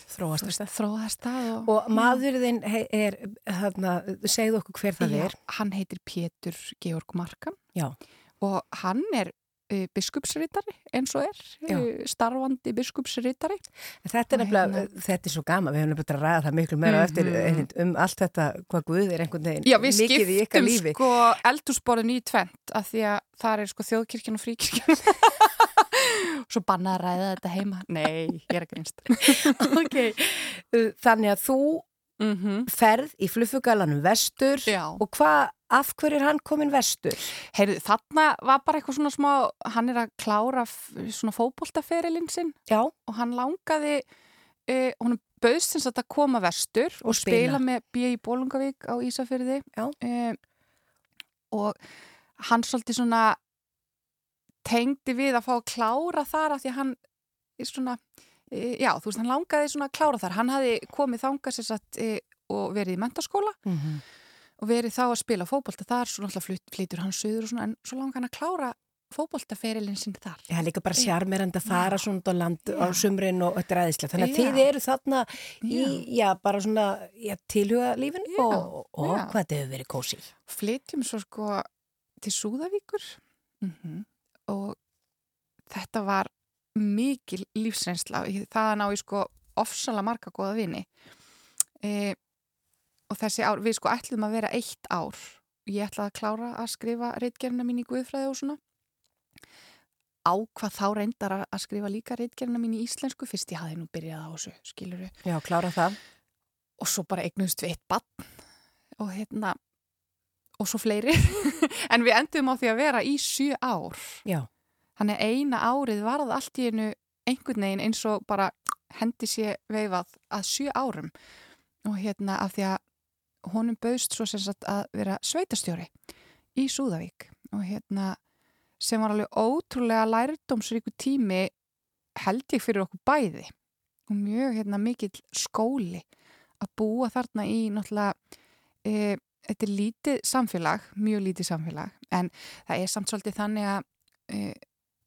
þróast
það og,
Og maðurðinn he- er, hérna, segðu okkur hver það er.
hann heitir Pétur Georg Markan og hann er uh, biskupsritari eins og er,
Já.
uh, starfandi biskupsritari
Þetta er
Og
nefnilega,
hérna-
þetta er svo gama, við höfum nefnilega að ræða það miklu meira á eftir
Mhm.
um allt þetta, hvað Guð er einhvern veginn
Já, við
mikið í ykkar
skiptum sko eldúsborðin í tvent af því að það er sko þjóðkirkjan og fríkirkjan Svo bannað að ræða þetta heima Nei, ég er ekki einst
ok, uh, þannig að þú
mm -hmm.
ferð í fluffugalanum vestur
Já.
og hvað, af hverju er hann komin vestur?
Heyrðu, þarna var bara eitthvað svona smá hann er að klára svona fótboltaferilinn sinn
Já,
og hann langaði uh, hún bauðst sagt að koma vestur og,
Og spila.
spila með B.I. Bólungavík á Ísafyrði. Eh, og hann svolítið svona tengdi við að fá að klára þar af því að hann er svona eh, já, þú veist, hann langaði svona að klára þar hann hafi komið þangað sér satt e, og verið í mentaskóla
mm
og verið þá að spila fótbolta þar svo náttúrulega flyt, flytur hann söður og svona en svo langar hann að klára fótboltaferilinn sinn þar
Það er líka bara sjarmerandi að fara svona út á land á
Já.
sumrin og er aðeinslega. Þannig að
Já.
þið eru þarna í, já, bara svona, já, tilhuga lífinu
Já,
og, og
já.
hvað þetta hefur verið kósi.
flytjum svo sko til Súðavíkur mm og þetta var mikil lífsreynsla Ég- þaðan á ég sko ofsalega marga góða vini e, og þessi ár, við sko ætlum að vera eitt ár. Ég ætlaði að klára að skrifa reitgerina mín í Guðfræði og svona. Á hvað þá reyndar að skrifa líka reitgerina mín í íslensku fyrst ég hafði nú byrjað á þessu, skilur
Já, klára það.
og svo bara eignuðust við eitt bann og hérna og svo fleiri. En við endum á því að vera í sjö ár.
Já.
þannig að eina árið varð allt í einu einhvern veginn eins og bara hendi sér veifað að sjö árum. Og hérna af því að honum bauðst svo sem sagt að vera sveitastjóri í Súðavík og hérna sem var alveg ótrúlega lærdómsríku tími held ég fyrir okkur bæði. Og mjög hérna mikill skóli að búa þarna í náttúrulega e, þetta er lítið samfélag, mjög lítið samfélag. En það er samt svolítið þannig að e,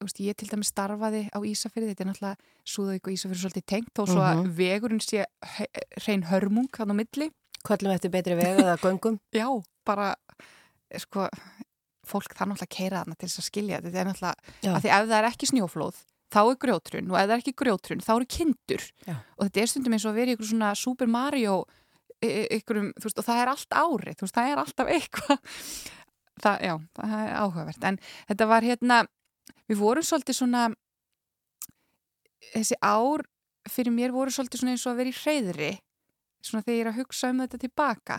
veist, ég til dæmis starfaði á Ísafyrði, þetta er náttúrulega Súðavík og Ísafyrði svolítið tengt þó svo að
Mhm.
vegurinn sé hrein hörmung hann á milli
Kvöllum eftir betri veg eða göngum.
Já, bara sko, fólk það náttúrulega keira þarna til þess að skilja þetta er náttúrulega,
Já.
að því ef það er ekki snjóflóð þá er grjótrun og ef það er ekki grjótrun þá eru kindur
Já.
og þetta er stundum eins og að vera í ykkur svona Super Mario y- ykkurum, þú veist, og það er allt árið þú veist, það er alltaf eitthvað það, já, það er áhugavert en þetta var hérna, við vorum svolítið svona þessi ár fyrir mér voru svolítið svona eins og að vera í hreyðri svona þegar ég er að hugsa um þetta tilbaka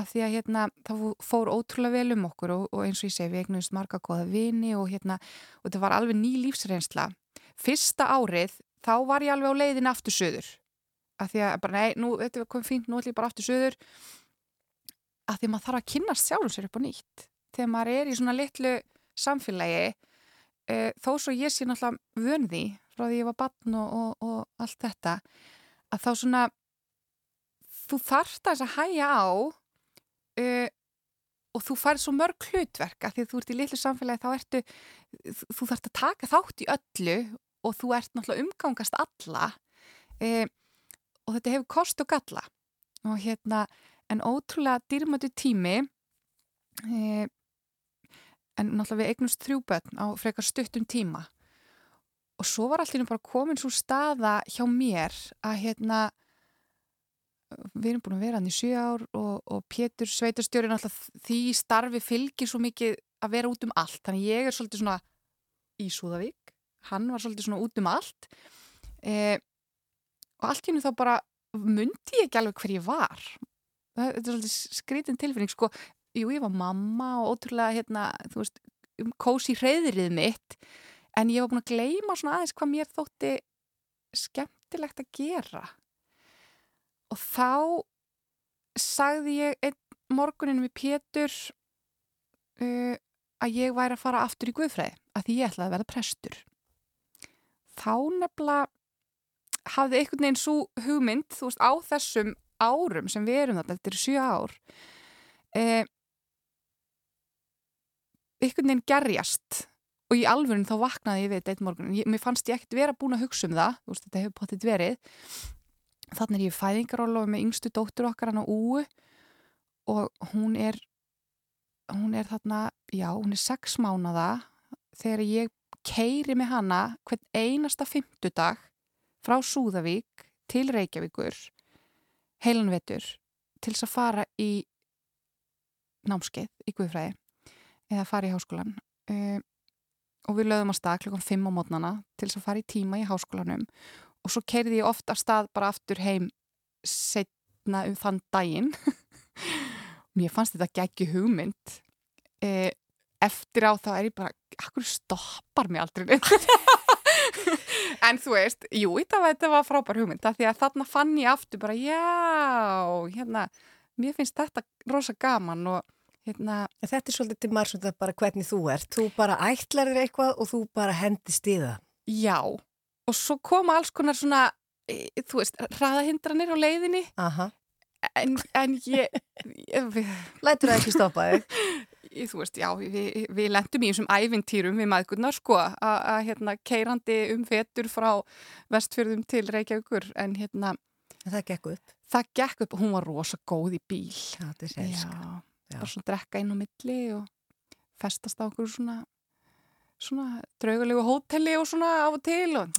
af því að hérna það fór ótrúlega vel um okkur og, og eins og ég segi við eignumst marga góða vini og hérna og þetta var alveg ný lífsreynsla. Fyrsta árið þá var ég alveg á leiðin aftur söður af því að bara nei, nú, þetta kom fínt, nú ætlum ég bara aftur söður af því að maður þarf að kynnast sjálfum sér upp á nýtt. Þegar maður er í svona litlu samfélagi e, þó svo ég sé náttúrulega vönði frá því ég var barn og, og, og allt þetta að þá svona þú þarft að hæja á uh, og þú farið svo mörg hlutverk að því að þú ert í litlu samfélagi þá ertu, þú þarft að taka þátt í öllu og þú ert náttúrulega umgangast alla uh, og þetta hefur kost og galla. Og hérna en ótrúlega dýrmötu tími uh, en náttúrulega við eignumst þrjú börn á frekar stuttum tíma. Og svo var allir bara komin svo staða hjá mér að hérna við erum búin að vera hann í sjö ár og, og Pétur Sveitarstjóri náttúrulega því starfi fylgir svo mikið að vera út um allt. Þannig ég er svolítið svona í Súðavík. Hann var svolítið svona út um allt. E, og allt í hennu þá bara mundi ég ekki alveg hver ég var. Þetta er svolítið skrítin tilfinning sko, jú ég var mamma og ótrúlega hérna, þú veist, kósi hreyðrið mitt. En ég var búin að gleyma svona aðeins hvað mér þótti skemmtilegt að gera og þá sagði ég einn morgunin við Pétur uh, að ég væri að fara aftur í Guðfræði að því ég ætlaði að verða prestur. Þá nefnilega hafði einhvern veginn svo hugmynd þú veist á þessum árum sem við erum þarna, þetta er sjö ár uh, einhvern veginn gerjast. Og í alvörun þá vaknaði ég við þetta einn morgun mér fannst ég ekkert vera búin að hugsa um það veist, þetta hefur potið verið þannig er ég fæðingarólofi með yngstu dóttur okkar hann á Úu og hún er hún er þarna, já, hún er sex mánada þegar ég keiri með hana hvern einasta fymtudag frá Súðavík til Reykjavíkur heilanvetur til þess að fara í námskeið í Guðfræði eða fara í háskólan uh, og við lögum að stað klukkan 5 á mótnana til þess að fara í tíma í háskólanum og svo keirði ég ofta stað bara aftur heim setna um þann daginn mér fannst þetta geggi hugmynd e, eftir á þá er ég bara akkur stoppar mér aldrei en þú veist jú, þetta var, frábær hugmynd því að þarna fann ég aftur bara já, hérna mér finnst þetta rosa gaman og hérna,
Þetta er svolítið til maður svona bara hvernig þú ert. Þú bara ætlar þér eitthvað og þú bara hendist í það.
já og svo koma alls konar svona e, þú veist, hraðahindranir á leiðinni
Aha.
en, en ég, ég
Lætur það ekki stoppa þig?
þú veist, já, við, við lendum í þessum ævintýrum við maðgurnar, sko, að hérna, keirandi um fetur frá vestfjörðum til Reykjavíkur, en hérna,
En það gekk upp.
það gekk upp, hún var rosa góð í bíl.
Já, þetta er selsk.
Já,
Já.
bara svona drekka inn á milli og festast á okkur svona svona draugulegu hóteli og svona af og til og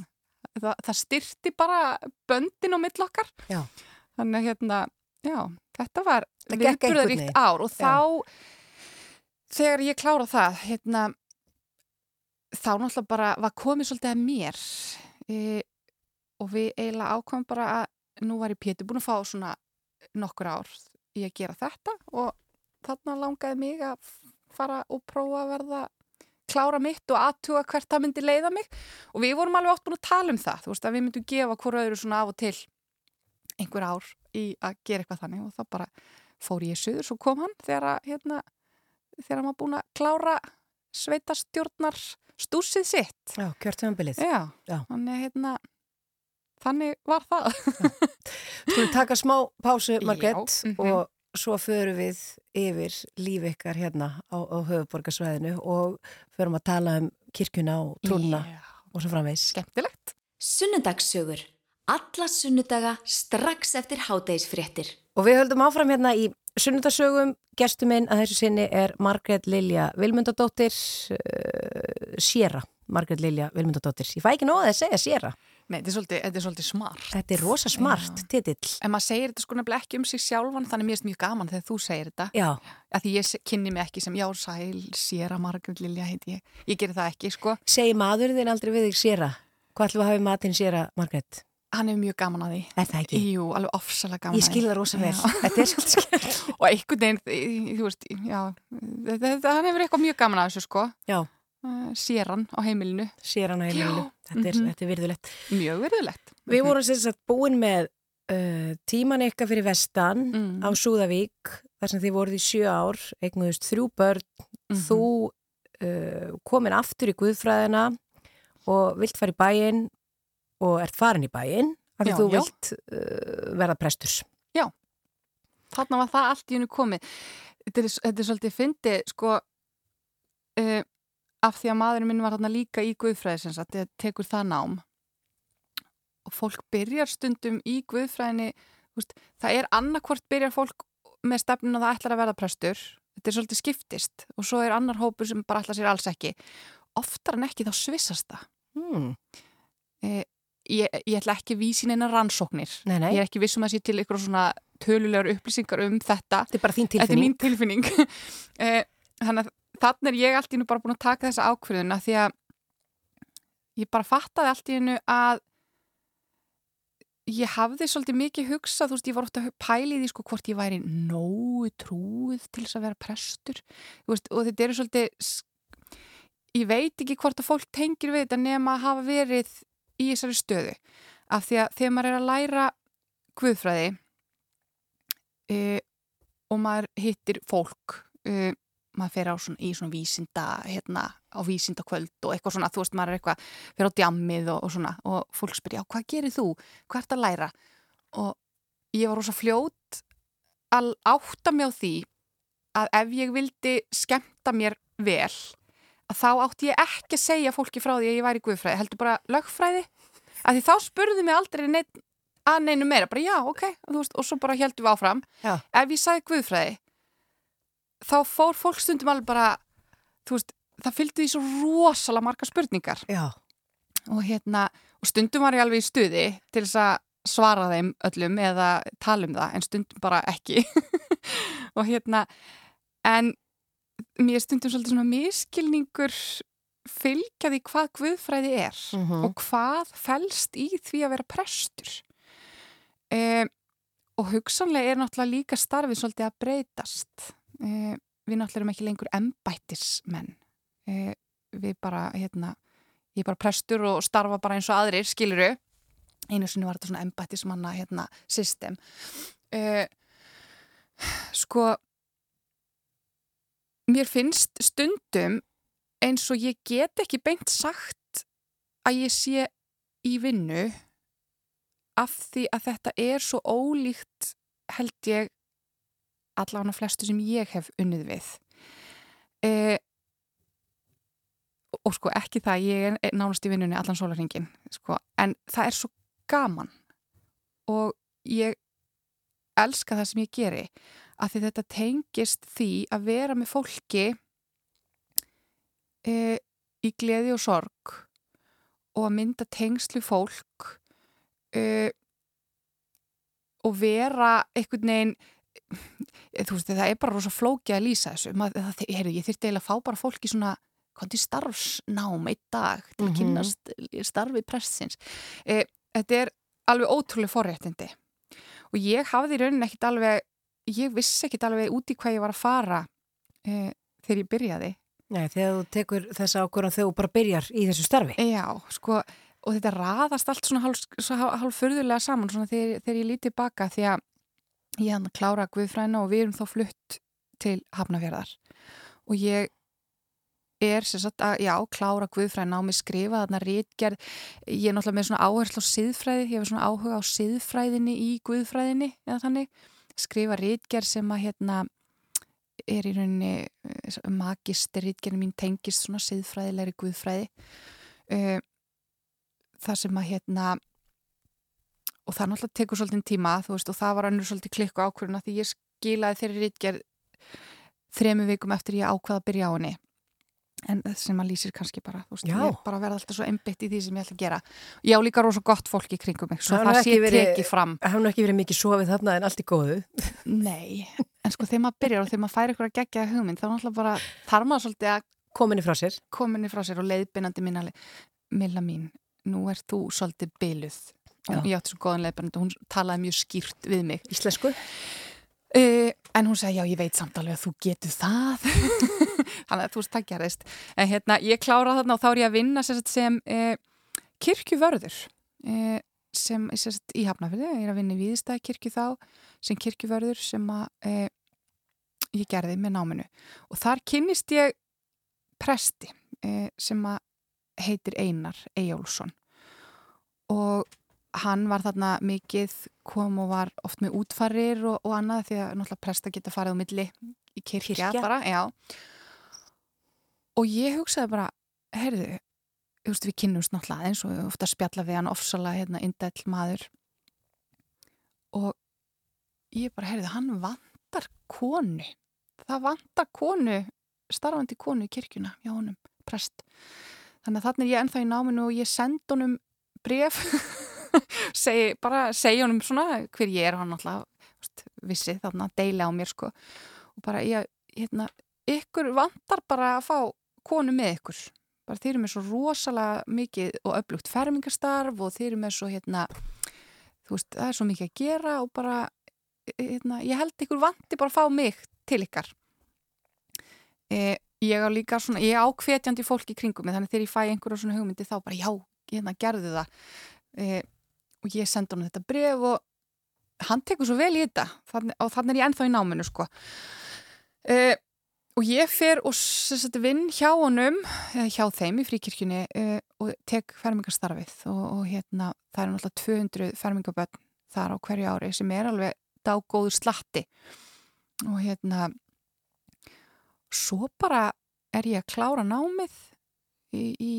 það, það styrti bara böndin á millokkar
Já.
þannig að hérna, já, þetta var
veginn.
ár og þá þegar ég klára það hérna þá náttúrulega bara var komið svolítið að mér e, og við eiginlega ákvæmum bara að nú var ég Pétur búin að fá svona nokkur ár í að gera þetta og þarna langaði mig að fara og prófa að verða klára mitt og aðtuga hvert það myndi leiða mig og við vorum alveg oft búin að tala um það þú veist að við myndum gefa hvora öðru svona af og til einhver ár í að gera eitthvað þannig og þá bara fór ég suður svo kom hann þegar að hérna, þegar var búin að klára sveitastjórnar stúsið sitt
Já, kjörtjöfambilið.
Já,
Já.
þannig hérna þannig var það
Skulum taka smá pásu, Margrét,
Já, mhm.
og svo förum við yfir líf ykkar hérna á, á höfuborgarsvæðinu og förum að tala um kirkjuna og trúna
Já,
og svo framvegs.
Skemmtilegt
Sunnudagssögur. Alla sunnudaga strax eftir hádegisfréttir.
Og við höldum áfram hérna í sunnudasögum. Gestur minn að þessu sinni er Margrét Lilja Vilmundadóttir, uh, Sjera. Margrét Lilja Vilmundadóttir. Ég fæ ekki nóg að segja Sjera.
Nei, þetta er svolítið, þetta er svolítið smart
Þetta er rosa smart titill.
En maður segir þetta sko nefnilega ekki um sig sjálfan þannig mér er mjög gaman þegar þú segir þetta
Já,
að því ég kynni mig ekki sem já, sæl, sér að Margrét Lilja heiti ég ég gerir það ekki, sko
segi maðurinn þinn aldrei við þig Sjera. Hvað ætlum að hafa matinn Sjera, Margrét?
hann er mjög gaman að því
Er það ekki?
Jú, alveg ofsalega gaman
Ég skil það rosa vel. Þetta er svolítið skil.
og einhvern veginn, þú veist, já þetta, þetta, hann hefur eitthvað mjög gaman að þessu, sko
Já,
uh, sér hann á heimilinu
hann á heimilinu. Þetta er,
mhm.
þetta er virðulegt.
mjög verðulegt
Við vorum sagt búin með uh, tíman ykkar fyrir vestan
Mm.
á Súðavík þar sem þið voruð í sjö ár, eignuðust þrjú börn,
Mhm.
þú uh, komin aftur í Guðfræðina og vilt fara í bæinn og ert farin í bæinn af því
Já,
þú
já.
vilt uh, verða prestur.
þarna var það allt í hennu komið þetta er, þetta er svolítið fyndið sko af því að maðurinn minn var þarna líka í Guðfræði sem sagt, þetta tekur það nám og fólk byrjar stundum í Guðfræðinni veist, það er annarkvort byrjar fólk með stefnun að það ætlar að verða prestur þetta er svolítið skiptist og svo er annar hópur sem bara ætlar sér alls ekki oftar en ekki þá svissast það
Hmm.
eh, ég, ég ætla ekki vísin einar rannsóknir
Nei, nei,
ég er ekki vissum að sé til ykkur svona tölulegar upplýsingar um þetta
þetta er bara þín
Þetta er
tilfinning.
mín tilfinning. Eh, Þannig að þannig er ég allt í hennu bara búin að taka þessa ákvörðuna því að ég bara fattaði allt í hennu að ég hafði svolítið mikið hugsað, þú veist, ég var ofta að pæli því sko hvort ég væri nógu trúið til þess að vera prestur. Veist, og þetta eru svolítið ég veit ekki hvort að fólk tengir við þetta nema að hafa verið í þessari stöðu. Af því að þegar maður er að læra guðfræði e, og maður hittir fólk e, maður fer á svona, í svona vísinda hérna, á vísinda kvöld og eitthvað svona þú veist, maður er eitthvað, fer á djammið og, og svona og fólk spyrir, já, hvað gerir þú? Hvað ert að læra? Og ég var rosa fljót að átta mig á því að ef ég vildi skemmta mér vel að þá átti ég ekki að segja fólki frá því að ég væri guðfræði, heldur bara lögfræði að því þá spurði mig aldrei neitt að neinu meira, bara já, ok veist, og svo bara heldum við áfram
Já.
ef ég sagði guðfræði þá fór fólk stundum alveg bara veist, það fylgdi því svo rosalega marga spurningar. Og hérna, og stundum var ég alveg í stuði til þess að svara þeim öllum eða tala um það, en stundum bara ekki. Og hérna en mér stundum svolítið svona miskilningur fylgja því hvað guðfræði er
Mhm.
og hvað felst í því að vera prestur. E, og hugsanlega er náttúrulega líka starfið svolítið að breytast e, við náttúrulega erum ekki lengur embættismenn. E, við bara hérna ég er bara prestur og starfa bara eins og aðrir, skiluru einu sinni var þetta svona embættismanna hérna, system. Uh, sko mér finnst stundum eins og ég get ekki beint sagt að ég sé í vinnu af því að þetta er svo ólíkt held ég allavega flestu sem ég hef unnið við. Uh, og sko ekki það, ég er nánast í vinnunni allan sólarringin, sko, en það er svo gaman. Og ég elska það sem ég geri af því þetta tengist því að vera með fólki e, í gleði og sorg og að mynda tengslu fólk uh, og vera einhvern veginn þú veist, það er bara rosa flóki að lýsa þessu Maður, það, heyrðu, ég þyrfti eiginlega að fá bara fólk í svona konti starfsnám einn dag til að
Mhm.
kynnast starfi prestsins uh, þetta er alveg ótrúlega forréttindi og ég hafði í rauninni ekkit alveg ég vissi ekkit alveg út í hvað ég var að fara uh, þegar ég byrjaði
Nei, þegar þú tekur þessa ákvörðan þegar þú bara byrjar í þessu starfi.
Já, sko, og þetta raðast allt svona hálf, hálf furðulega saman svona þegar, þegar ég lítið baka því að ég hann að klára Guðfræna og við erum þá flutt til Hafnafjörðar og ég er sem sagt að, já, klára Guðfræna og mér skrifa þarna rítgerð ég er náttúrulega með svona áherslu á siðfræði ég hefur svona áhuga á siðfræðinni í Guðfræðinni eða þannig, skrifa rítgerð sem að hérna er í rauninni magister rítgerðin mín tengist svona siðfræðilegri Guðfræði. Uh, það sem að hérna og það náttúrulega tekur svolítið tíma veist og það var önnur svolítið klikku ákvörðuna því ég skilaði þeirri rítgerð þremu vikum eftir ég ákvaða að byrja á henni. En það sem að lýsir kannski bara veist, ég bara verða alltaf svo einbytt í því sem ég ætla að gera. Ég á líka rosa gott fólk í kringum mig svo
Það
sé tekið fram.
nú ekki verið mikið sofið þarna en allt í góðu.
nei, en sko þegar maður byrjar og þegar maður fær ykkur að gegja hugmynd þá náttúrulega bara þarf maður svolítið að
Kominni frá sér.
kominni frá sér og leiðbeinandi mín alveg, Milla mín, nú ert þú svolítið byluð og ég átti svo góðan leiðbeinandi og hún talaði mjög skýrt við mig.
Íslensku.
uh, en hún segi já ég veit samt alveg að þú getur það. Þannig að þú veist það gerðist. En hérna ég klára þarna og þá er ég að vinna sem, sem uh, kirkjuvörður uh, sem sem í Hafnafjörði, ég er að vinna í Víðistæði kirkju þá sem kirkjuvörður sem að uh, ég gerði með náminu. Og þar kynnist ég presti uh, sem að heitir Einar Eyjólfsson. Og hann var þarna mikið kom og var oft með útfarir og, og annað því að náttúrulega presta geta farið á milli í kirkja,
Kirkja.
bara, já. Og ég hugsaði bara veist við kynnumst náttúrulega eins og við ofta spjalla við hann ofsalega hérna indæll maður. Og ég bara heyrðu, hann vantar konu. Það vantar konu starfandi konu í kirkjuna hjá honum, prest. Þannig að þannig er ég ennþá í náminu og ég send honum bref segi, bara segja honum svona hver ég er hann alltaf vissi þarna, deila á mér sko. Og bara ég, hérna ykkur vantar bara að fá konu með ykkur. Bara þeir eru með svo rosalega mikið og öflugt fermingastarf og þeir eru með svo hérna þú veist, það er svo mikið að gera og bara hérna, ég held ykkur vanti bara að fá mig til ykkar. E, ég á líka svona, ég á hvetjandi fólk í kringum mig, þannig þegar ég fæ einhverja svona hugmyndi þá bara já, hérna gerðu það. E, og ég sendi hann þetta bref og hann tekur svo vel í þetta. Þannig, og þannig er ég ennþá í náminu sko. E, og ég fer og sagt, vinn hjá honum eða hjá þeim í fríkirkjunni e, og tek fermingastarfið og, og hérna, það eru náttúrulega 200 fermingaböld þar á hverju ári sem er alveg dágóður slatti. Og hérna svo bara er ég að klára námið í, í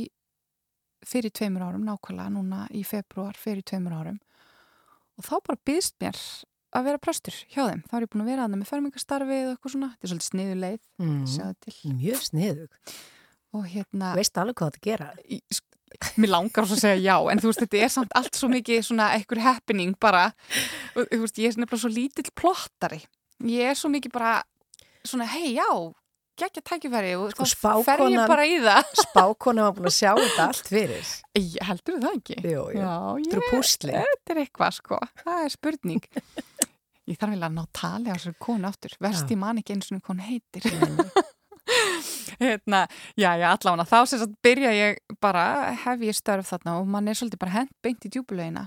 fyrir tveimur árum, nákvæmlega núna í februar fyrir tveimur árum og þá bara byggst mér að vera prestur hjá þeim. Þá er ég búin að vera aðna með fermingastarfið og eitthvað svona. Þetta er svolítið sniðu leið,
Mm. Mjög sniðug.
Og hérna,
Veist alveg hvað þetta gera.
í, sk- mér langar svo að segja já, en þú veist, þetta er samt allt svo mikið svona ekkur happening bara. Og, þú veist, ég er nefnilega svo lítill plottari. Ég er svo mikið bara svona, hei, já, geggja tækifæri og
Sko,
þá fer ég bara í það.
Spákona var búin að sjá þetta allt fyrir.
Ég heldur það ekki.
Jú, jú. Þetta eru
ég,
púsli.
þetta er eitthvað sko, það er spurning. Ég þarf vel að ná tali á þessari konu aftur, verst ég man ekki eins og hún heitir. hérna, já, já, allavega, þá sem sagt byrja ég bara, hef ég störf þarna og mann er svolítið bara hent beint í djúbulegina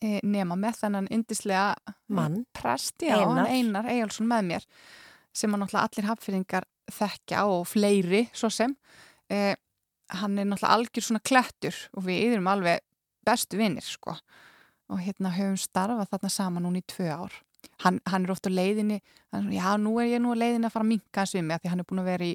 e, nema með þennan indislega
Mann.
prest, já,
Einar.
Einar, Eyjálsson með mér sem að náttúrulega allir hafnfyrringar þekkja og fleiri svo sem e, hann er náttúrulega algjör svona klettur og við erum alveg bestu vinnir sko. Og hérna höfum starfað þarna saman núna í tvö ár. Hann, hann er ofta leiðinni hann, já, nú er ég nú á leiðinni að fara að minka hans við mig því hann er búin að vera í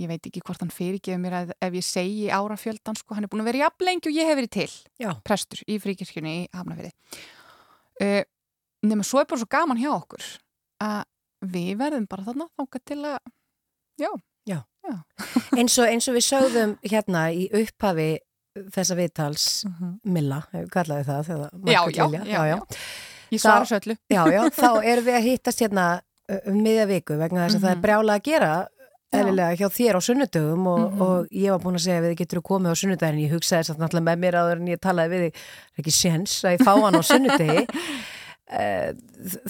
ég veit ekki hvort hann fyrirgefur mér að, ef ég segi árafjöldan sko, hann er búin að vera í jafnlengi og ég hef verið til.
Já.
prestur í fríkirkjunni í Hafnafyrði uh, nema svo er bara svo gaman hjá okkur að við verðum bara þarna þangað til að já,
eins og, eins og við sögðum hérna í upphafi þessa viðtals Milla, hefur kallaði það
Mhm. Já, já, já,
já,
já. Ég svara
Þá-
svo öllu.
já, já, þá erum við að hittast hérna uh, um miðja viku vegna þess að það er
Mhm.
brjála að gera
Já.
eðlilega hjá þér á sunnudögum og,
Mhm.
og ég var búin að segja við getur komið á sunnudaginn, ég hugsaði þess að náttúrulega með mér áður en ég talaði við þig, það er ekki séns að ég fá hann á sunnudegi Eh,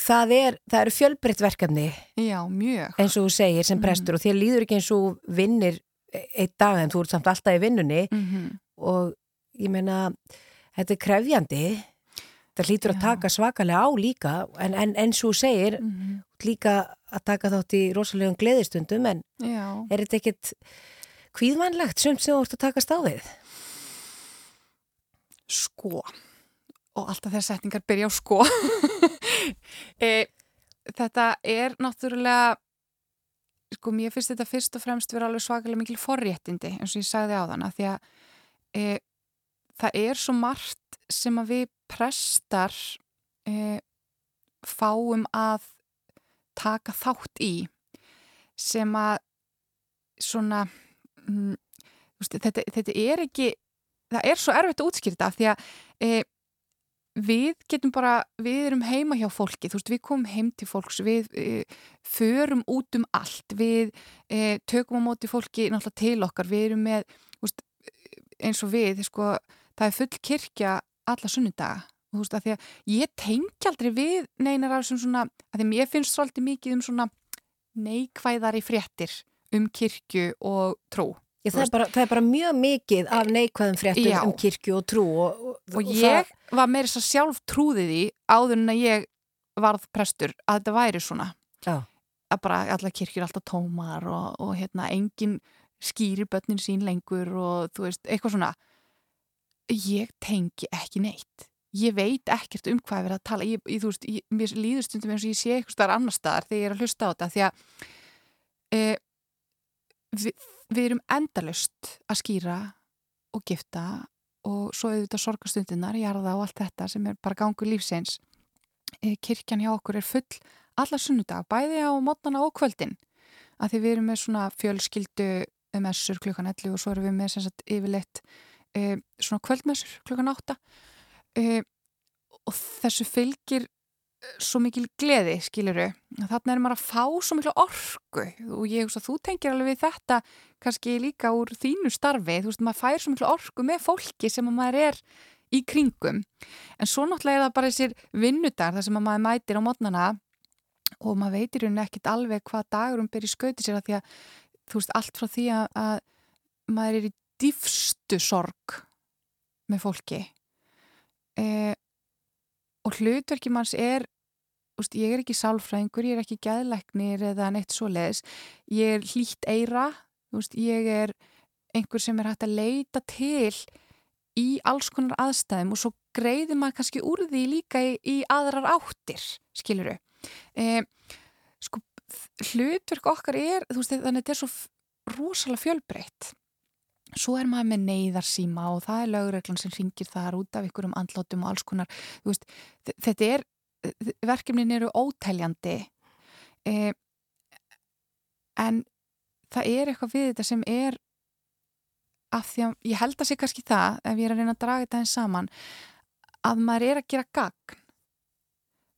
það er, það eru fjölbreytt verkefni
Já, mjög.
eins og þú segir sem prestur og þér líður ekki eins og vinnir eitt dag en þú ert samt alltaf í vinnunni
Mm
og ég meina þetta er krefjandi það hlýtur að
Já.
taka svakalega á líka en, en eins og þú segir
-hmm.
líka að taka þátt í rosalegum gleðistundum en
Já.
er þetta ekkit kvíðvænlegt sem þú ert að takast á við?
Sko. Og alltaf þegar setningar byrja á sko. e, þetta er náttúrulega, sko mér finnst þetta fyrst og fremst vera alveg svakalega mikil forréttindi eins og ég sagði á þann að því að e, það er svo margt sem að við prestar e, fáum að taka þátt í sem að svona mm, veist, þetta, þetta er ekki það er svo erfitt að útskýrta því að e, við getum bara, við erum heima hjá fólki þú veist, við komum heim til fólks við e, förum út um allt við e, tökum á móti fólki náttúrulega til okkar, við erum með veist, eins og við, sko það er full kirkja alla sunnudaga þú veist, að því að ég tengi aldrei við neinar af þessum svona, að því að mér finnst svolítið mikið um svona neikvæðari fréttir um kirkju og trú
Ég, það, er bara, það er bara mjög mikið af neikvæðum fréttum
Já.
um kirkju og trú og, og,
og ég var meira þess að sjálf trúði því áður en að ég varð prestur að þetta væri svona
Já.
að bara allar kirkjur alltaf tómar og, og hérna engin skýri börnin sín lengur og þú veist, eitthvað svona ég tengi ekki neitt ég veit ekkert um hvað ég verið að tala ég, ég, þú veist, ég, mér líður stundum eins og ég sé eitthvað starf annar staðar þegar ég er að hlusta á þetta því að e, við, við erum endalust að skýra og gifta og svo auðvitað sorgastundunar, jarða og allt þetta sem er bara gangur lífsins. E, kirkjan hjá okkur er full alla sunnudag, bæði á mótnana og kvöldin. Að því við erum með svona fjölskyldu messur klukkan 11 og svo erum við með sem sagt yfirleitt e, svona kvöldmessur klukkan 8 e, og þessu fylgir eh, svo mikil gleði, skiluru þarna er maður að fá svo miklu orku. Og ég hugsa þú tengir alveg við þetta kannski líka úr þínu starfi. Þú veist, maður fær svo miklu orku með fólki sem að maður er í kringum. En svo náttúrulega er það bara þessir vinnudagar þar sem að maður mætir á mótnana og maður veitir hún ekkit alveg hvað dagur hún ber í skauti sér að því að þú veist, allt frá því að, að maður er í dýfstu sorg með fólki. E, og hlutverki manns er úst, ég er ekki sálfræðingur, ég er ekki gæðleiknir eða neitt svoleiðis. Ég er hlýtt eira úst, ég er einhver sem er hægt að leita til í alls konar aðstæðum og svo greiðir maður kannski úr því líka í, í aðrar áttir skiluru e, sko, hlutverk okkar er þú veist, þannig að þetta er svo rosalega fjölbreytt. Svo er maður með neyðarsíma og það er lögreglan sem ringir þar út af ykkur um andlátum og alls konar veist, þetta er verkefnin eru ótæljandi eh, en það er eitthvað við þetta sem er af því að ég held að sé kannski það ef ég er að reyna að draga þetta eins saman að maður er að gera gagn.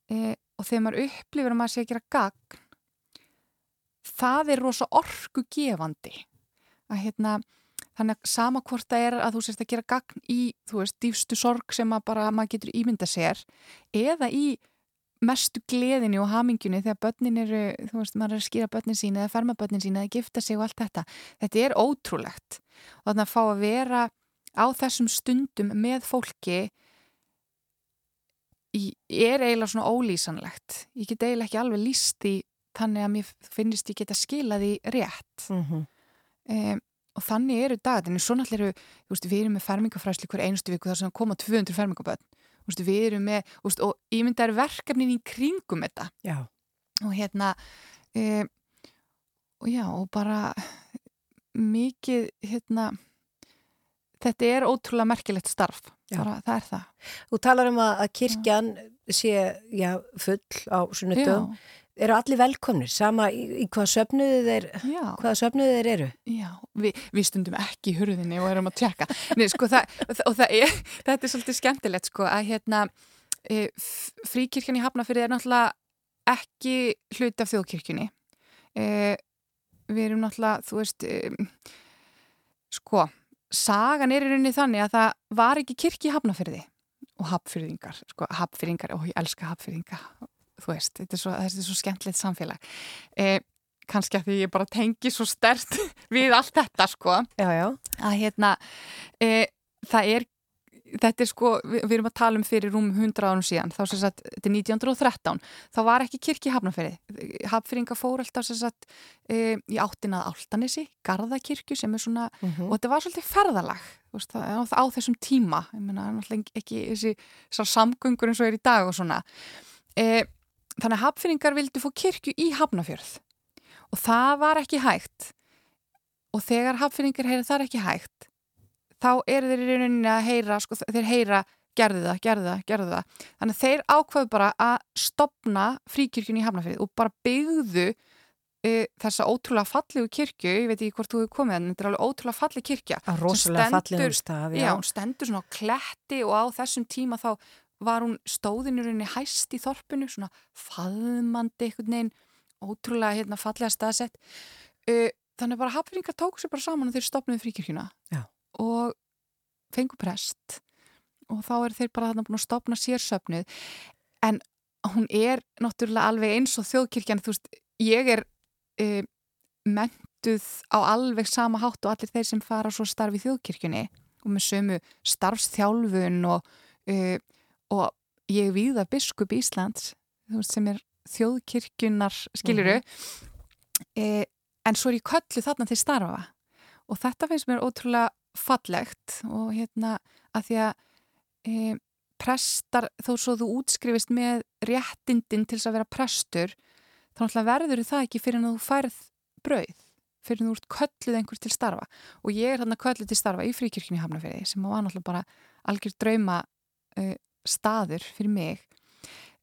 Eh, og þegar maður upplifir að maður sé að gera gagn það er rosa orku gefandi að hérna þannig að sama hvort það er að þú sérst að gera gagn í, þú veist, dýfstu sorg sem að bara maður getur ímynda sér eða í mestu gleðinu og hamingjunni þegar börnin eru, þú veist, maður er að skýra börnin sín eða ferma börnin sín eða gifta sig og allt þetta. Þetta er ótrúlegt. Og þannig að fá að vera á þessum stundum með fólki er eiginlega svona ólýsanlegt. Ég get eiginlega ekki alveg líst í þannig að mér finnist ég geta skilað í rétt.
Mm -hmm.
um, og þannig eru dagarnir, svo náttúrulega eru, þú veist, við erum með fermingafræsli hver einustu viku þar sem koma 200 fermingaböld þú veist, við erum með, veist, og er verkefnin í kringum þetta.
Já,
og hérna um, og já, og bara mikið, hérna þetta er ótrúlega merkilegt starf. Bara, það er það.
Þú talar um að, kirkjan sé já, full á sunnudum. Eru allir velkomnir, sama í, í hvað söfnuðu þeir, hvaða söfnuðu þeir eru.
Já, vi, við stundum ekki í hurðinni og erum að tjekka. Nei, sko, það, og það er, þetta er svolítið skemmtilegt, sko, að hérna, e, fríkirkjan í Hafnafyrði er náttúrulega ekki hluti af þjóðkirkjunni. E, við erum náttúrulega, þú veist, e, sko, sagan er í rauninni þannig að það var ekki kirkji í Hafnafyrði og hafnfyrðingar, sko, hafnfyrðingar, og ég elska hafnfyrðinga, þú veist, þetta er svo, þetta er svo skemmtilegt samfélag. E, kannski að því ég bara tengi svo stert við allt þetta sko.
Já, já.
að hérna e, það er þetta er sko, við, við erum að tala um fyrir rúm 100 árum síðan, þá sem sagt þetta er 1913, þá var ekki kirkji hafnafyrir, hafnfyringa fór alltaf sem sagt e, í áttinað Áltanesi, Garðakirkju sem er svona og þetta var svolítið ferðalag veist, á, á þessum tíma. Ég meina, náttúrulega ekki þessi samgöngur eins og er í dag og svona. E, þannig að hafnfyringar vildi fá kirkju í hafnafjörð og það var ekki hægt. Og þegar hafnfyringar heyra það er ekki hægt þá eru þeir í rauninni að heyra sko, þeir heyra gerðu það, gerðu það, gerðu það. Þannig að þeir ákvaðu bara að stopna fríkirkjun í Hafnarfjörð og bara byggðu e, þessa ótrúlega fallegu kirkju, ég veit ekki hvort þú hefur komið en þetta er alveg ótrúlega falleg kirkja
rosalega fallegum stað,
Já,
já.
hún stendur svona á kletti og á þessum tíma þá var hún stóðin í rauninni hæst í þorpinu, svona faðmandi einhvern veginn, ótrúlega hérna fallega staðsett. Þannig bara hafringar tóku sér bara saman og þeir stopnuðu fríkirkjuna
Já.
og fengu prest og þá er þeir bara þarna búin að stopna sér söfnuð en hún er náttúrulega alveg eins og þjóðkirkjan, þú veist, ég er uh, mentuð á alveg sama hátt og allir þeir sem fara svo starfi í þjóðkirkjunni og með sömu starfstjálfun og, uh, og ég viða biskup Íslands sem er þjóðkirkjunar skiluru uh, en svo er ég köllu þarna til starfa og þetta finnst mér ótrúlega fallegt og hérna að því að e, prestar, þó svo þú útskrifist með réttindin til þess að vera prestur, þá verður það ekki fyrir en þú færð brauð fyrir en þú ert kölluð einhver til starfa. Og ég er þarna kölluð til starfa í fríkirkjunni Hafnafjörði sem var náttúrulega bara algjör drauma uh, staður fyrir mig.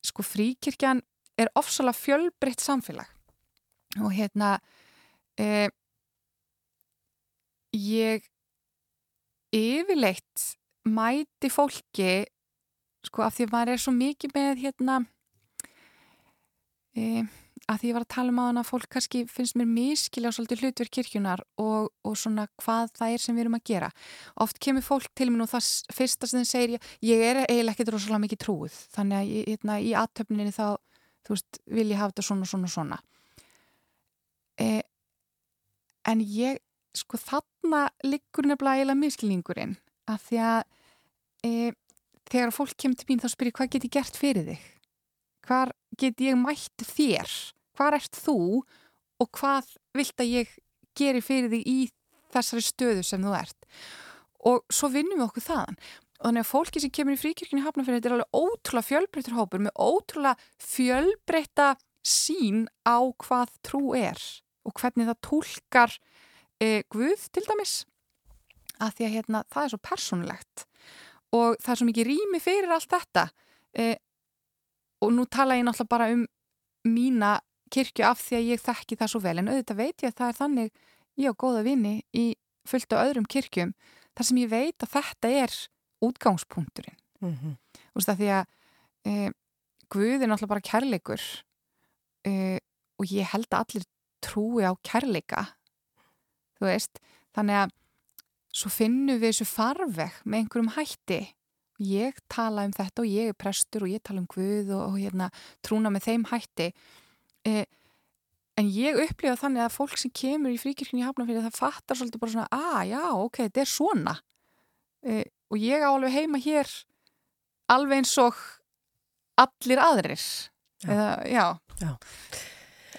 Sko fríkirkjan er ofsalega fjölbreytt samfélag. Og hérna uh, ég yfirleitt mæti fólki sko af því að maður er svo mikið með hérna e, að því ég var að tala um á hana að fólk kannski finnst mér miskilja á svolítið hlutverk kirkjunar og, og svona hvað það er sem við erum að gera. Oft kemur fólk til mér og það fyrsta sem þeim segir ég, ég er eiginlega ekkert rosalega mikið trúið þannig að hérna, í aðtöfninni þá veist, vil ég hafa þetta svona svona svona. E, en ég sko þarna liggur nefnilega eiginlega miskilningurinn að því að e, þegar fólk kemur til mín þá spyrir hvað get ég gert fyrir þig hvar get ég mætt þér? Hvar ert þú? Og hvað vilt að ég geri fyrir þig í þessari stöðu sem þú ert? Og svo vinnum við okkur þaðan. Og þannig að fólki sem kemur í fríkirkjunni hafnafyrir þetta er alveg ótrúlega fjölbreyttur hópur með ótrúlega fjölbreytta sín á hvað trú er og hvernig það tólkar e, Guð til dæmis. Að því að hérna, það er svo persónulegt og það er svo mikið rými fyrir allt þetta. E, og nú tala ég náttúrulega bara um mína kirkju af því að ég þekki það svo vel. En auðvitað veit ég að það er þannig ég og góða vini í fullt á öðrum kirkjum þar sem ég veit að þetta er útgangspunkturinn.
Mm -hmm.
Þú veist að því að e, Guð er náttúrulega bara kærleikur e, og ég held að allir trúi á kærleika þú veist, þannig að svo finnum við þessu farveg með einhverjum hætti ég tala um þetta og ég er prestur og ég tala um Guð og, og hérna, trúna með þeim hætti e, en ég upplifa þannig að fólk sem kemur í fríkirkjunni í Hafnarfjörði það fattar svolítið bara svona, að já, ok, þetta er svona e, og ég á alveg heima hér alveg eins og allir aðrir
Já.
eða, já,
Já.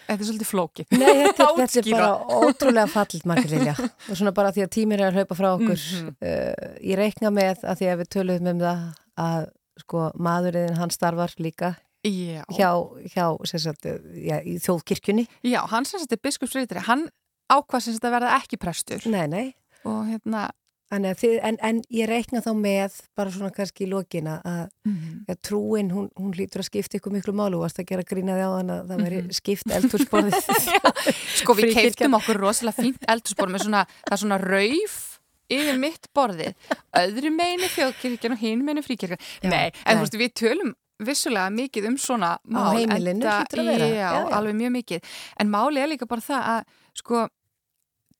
Þetta er svolítið flókið.
Nei, þetta, þetta er bara ótrúlega fallit margir Lilja. Og svona bara því að tímir er að hlaupa frá okkur
Mhm.
uh, ég reikna með að því að við töluðum um það að sko maðurinn hann starfar líka
já,
hjá, hjá sagt, já, þjóðkirkjunni.
Já, hann sem þetta er biskupsritari hann ákvað sem þetta verða ekki prestur.
Nei, nei,
og hérna,
að þið, en, en ég reikna þá með bara svona kannski í lokina að
Mhm.
ja, trúin, hún, hún hlýtur að skipta ykkur miklu málu og varst að gera grínaði á þann að það veri
Mhm.
skipt eldhúsborðið
Sko við keiftum okkur rosalega fínt eldurspor með svona, það svona rauf yfir mitt borðið, öðru meinu þjóðkirkjan og hinn meinu fríkirkjan. Nei, en þú veist, við tölum vissulega mikið um svona mál.
heimilinu
enda-
hlýtur að vera.
Já,
Já, já.
alveg mjög mikið. En máli er líka bara það að, sko,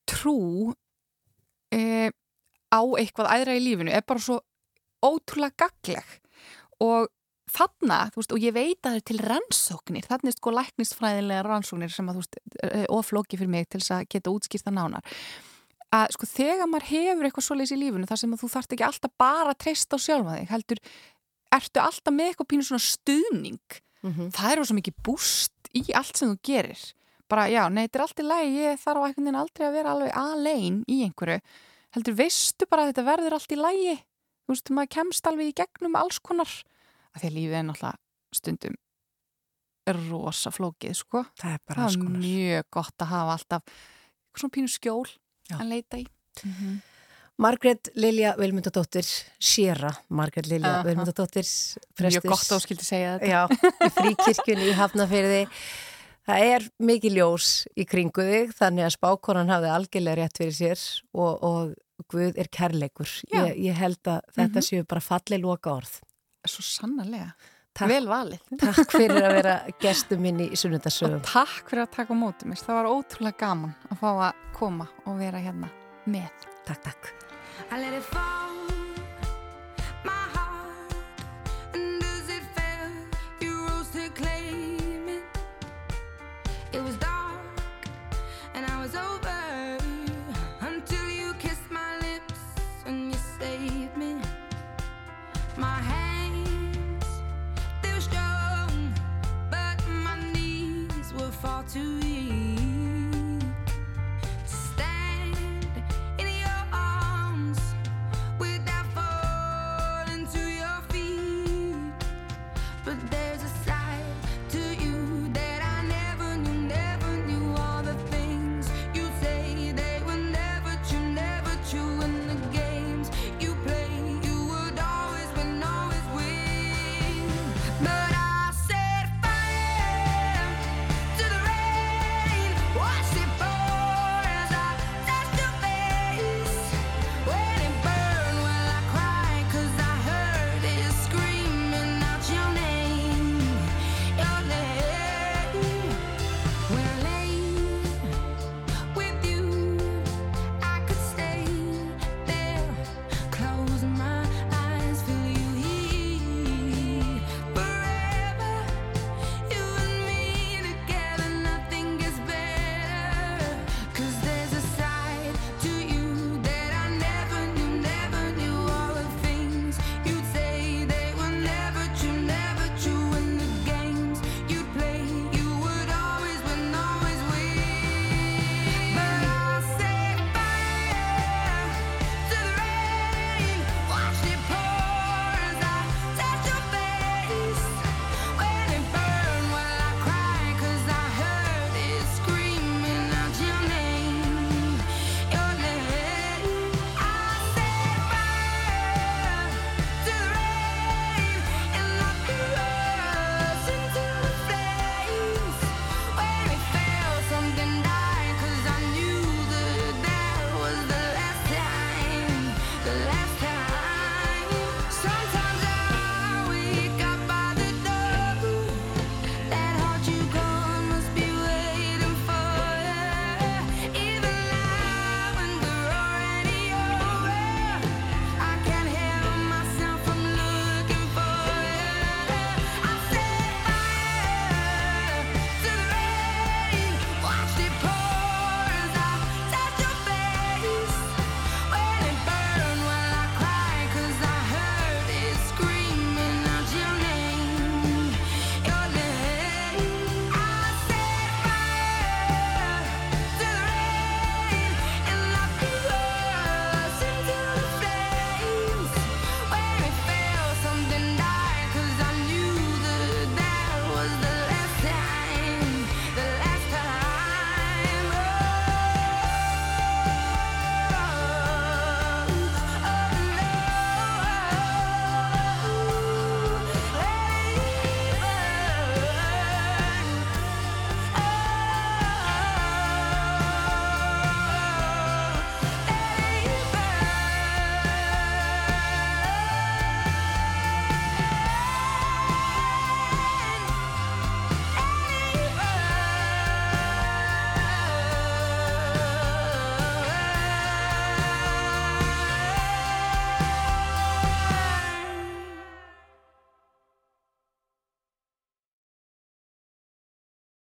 trú e, á eitthvað æðra í lífinu er bara svo ótrúlega gagleg og þarna, þú veist, og ég veit að það er til rannsóknir, þarna er sko læknisfræðilega rannsóknir sem að, þú veist, er oflóki fyrir mig til þess að geta útskýrta nánar. Að sko þegar maður hefur eitthvað svoleiðis í lífinu þar sem að þú þarft ekki alltaf bara að treysta á sjálfa þig, heldur ertu alltaf með eitthvað pínu svona stuðning.
Mhm.
það er svo mikið búst í allt sem þú gerir. Bara já, nei, þetta er allt í lagi ég þarf á veginn aldrei að vera alveg alein í einhverju, heldur veistu bara að þetta verður allt í lagi? Þú veist, maður kemst alveg í gegnum alls konar. Af því að lífið er náttúrulega stundum rosa flókið, sko.
Það er bara
það er mjög gott að hafa alltaf svona pínu skjól
Já.
að leita í.
Margrét Lilja Vilmundadóttir, Sjera Margrét Lilja
Aha.
Vilmundadóttir
mjög gott að þú skildi segja þetta.
Já, í fríkirkjunni í Hafnafyrði. Það er mikið ljós í kringu þig þannig að spákonan hafði algjörlega rétt fyrir sér og, og Guð er kærleikur. Ég, ég held að þetta
Mhm.
séu bara falleg loka orð.
svo sannarlega,
Takk,
vel valið
takk fyrir að vera gestum minn í sunnundasögum.
og takk fyrir að taka á móti mér það var ótrúlega gaman að fá að koma og vera hérna með
Takk, takk.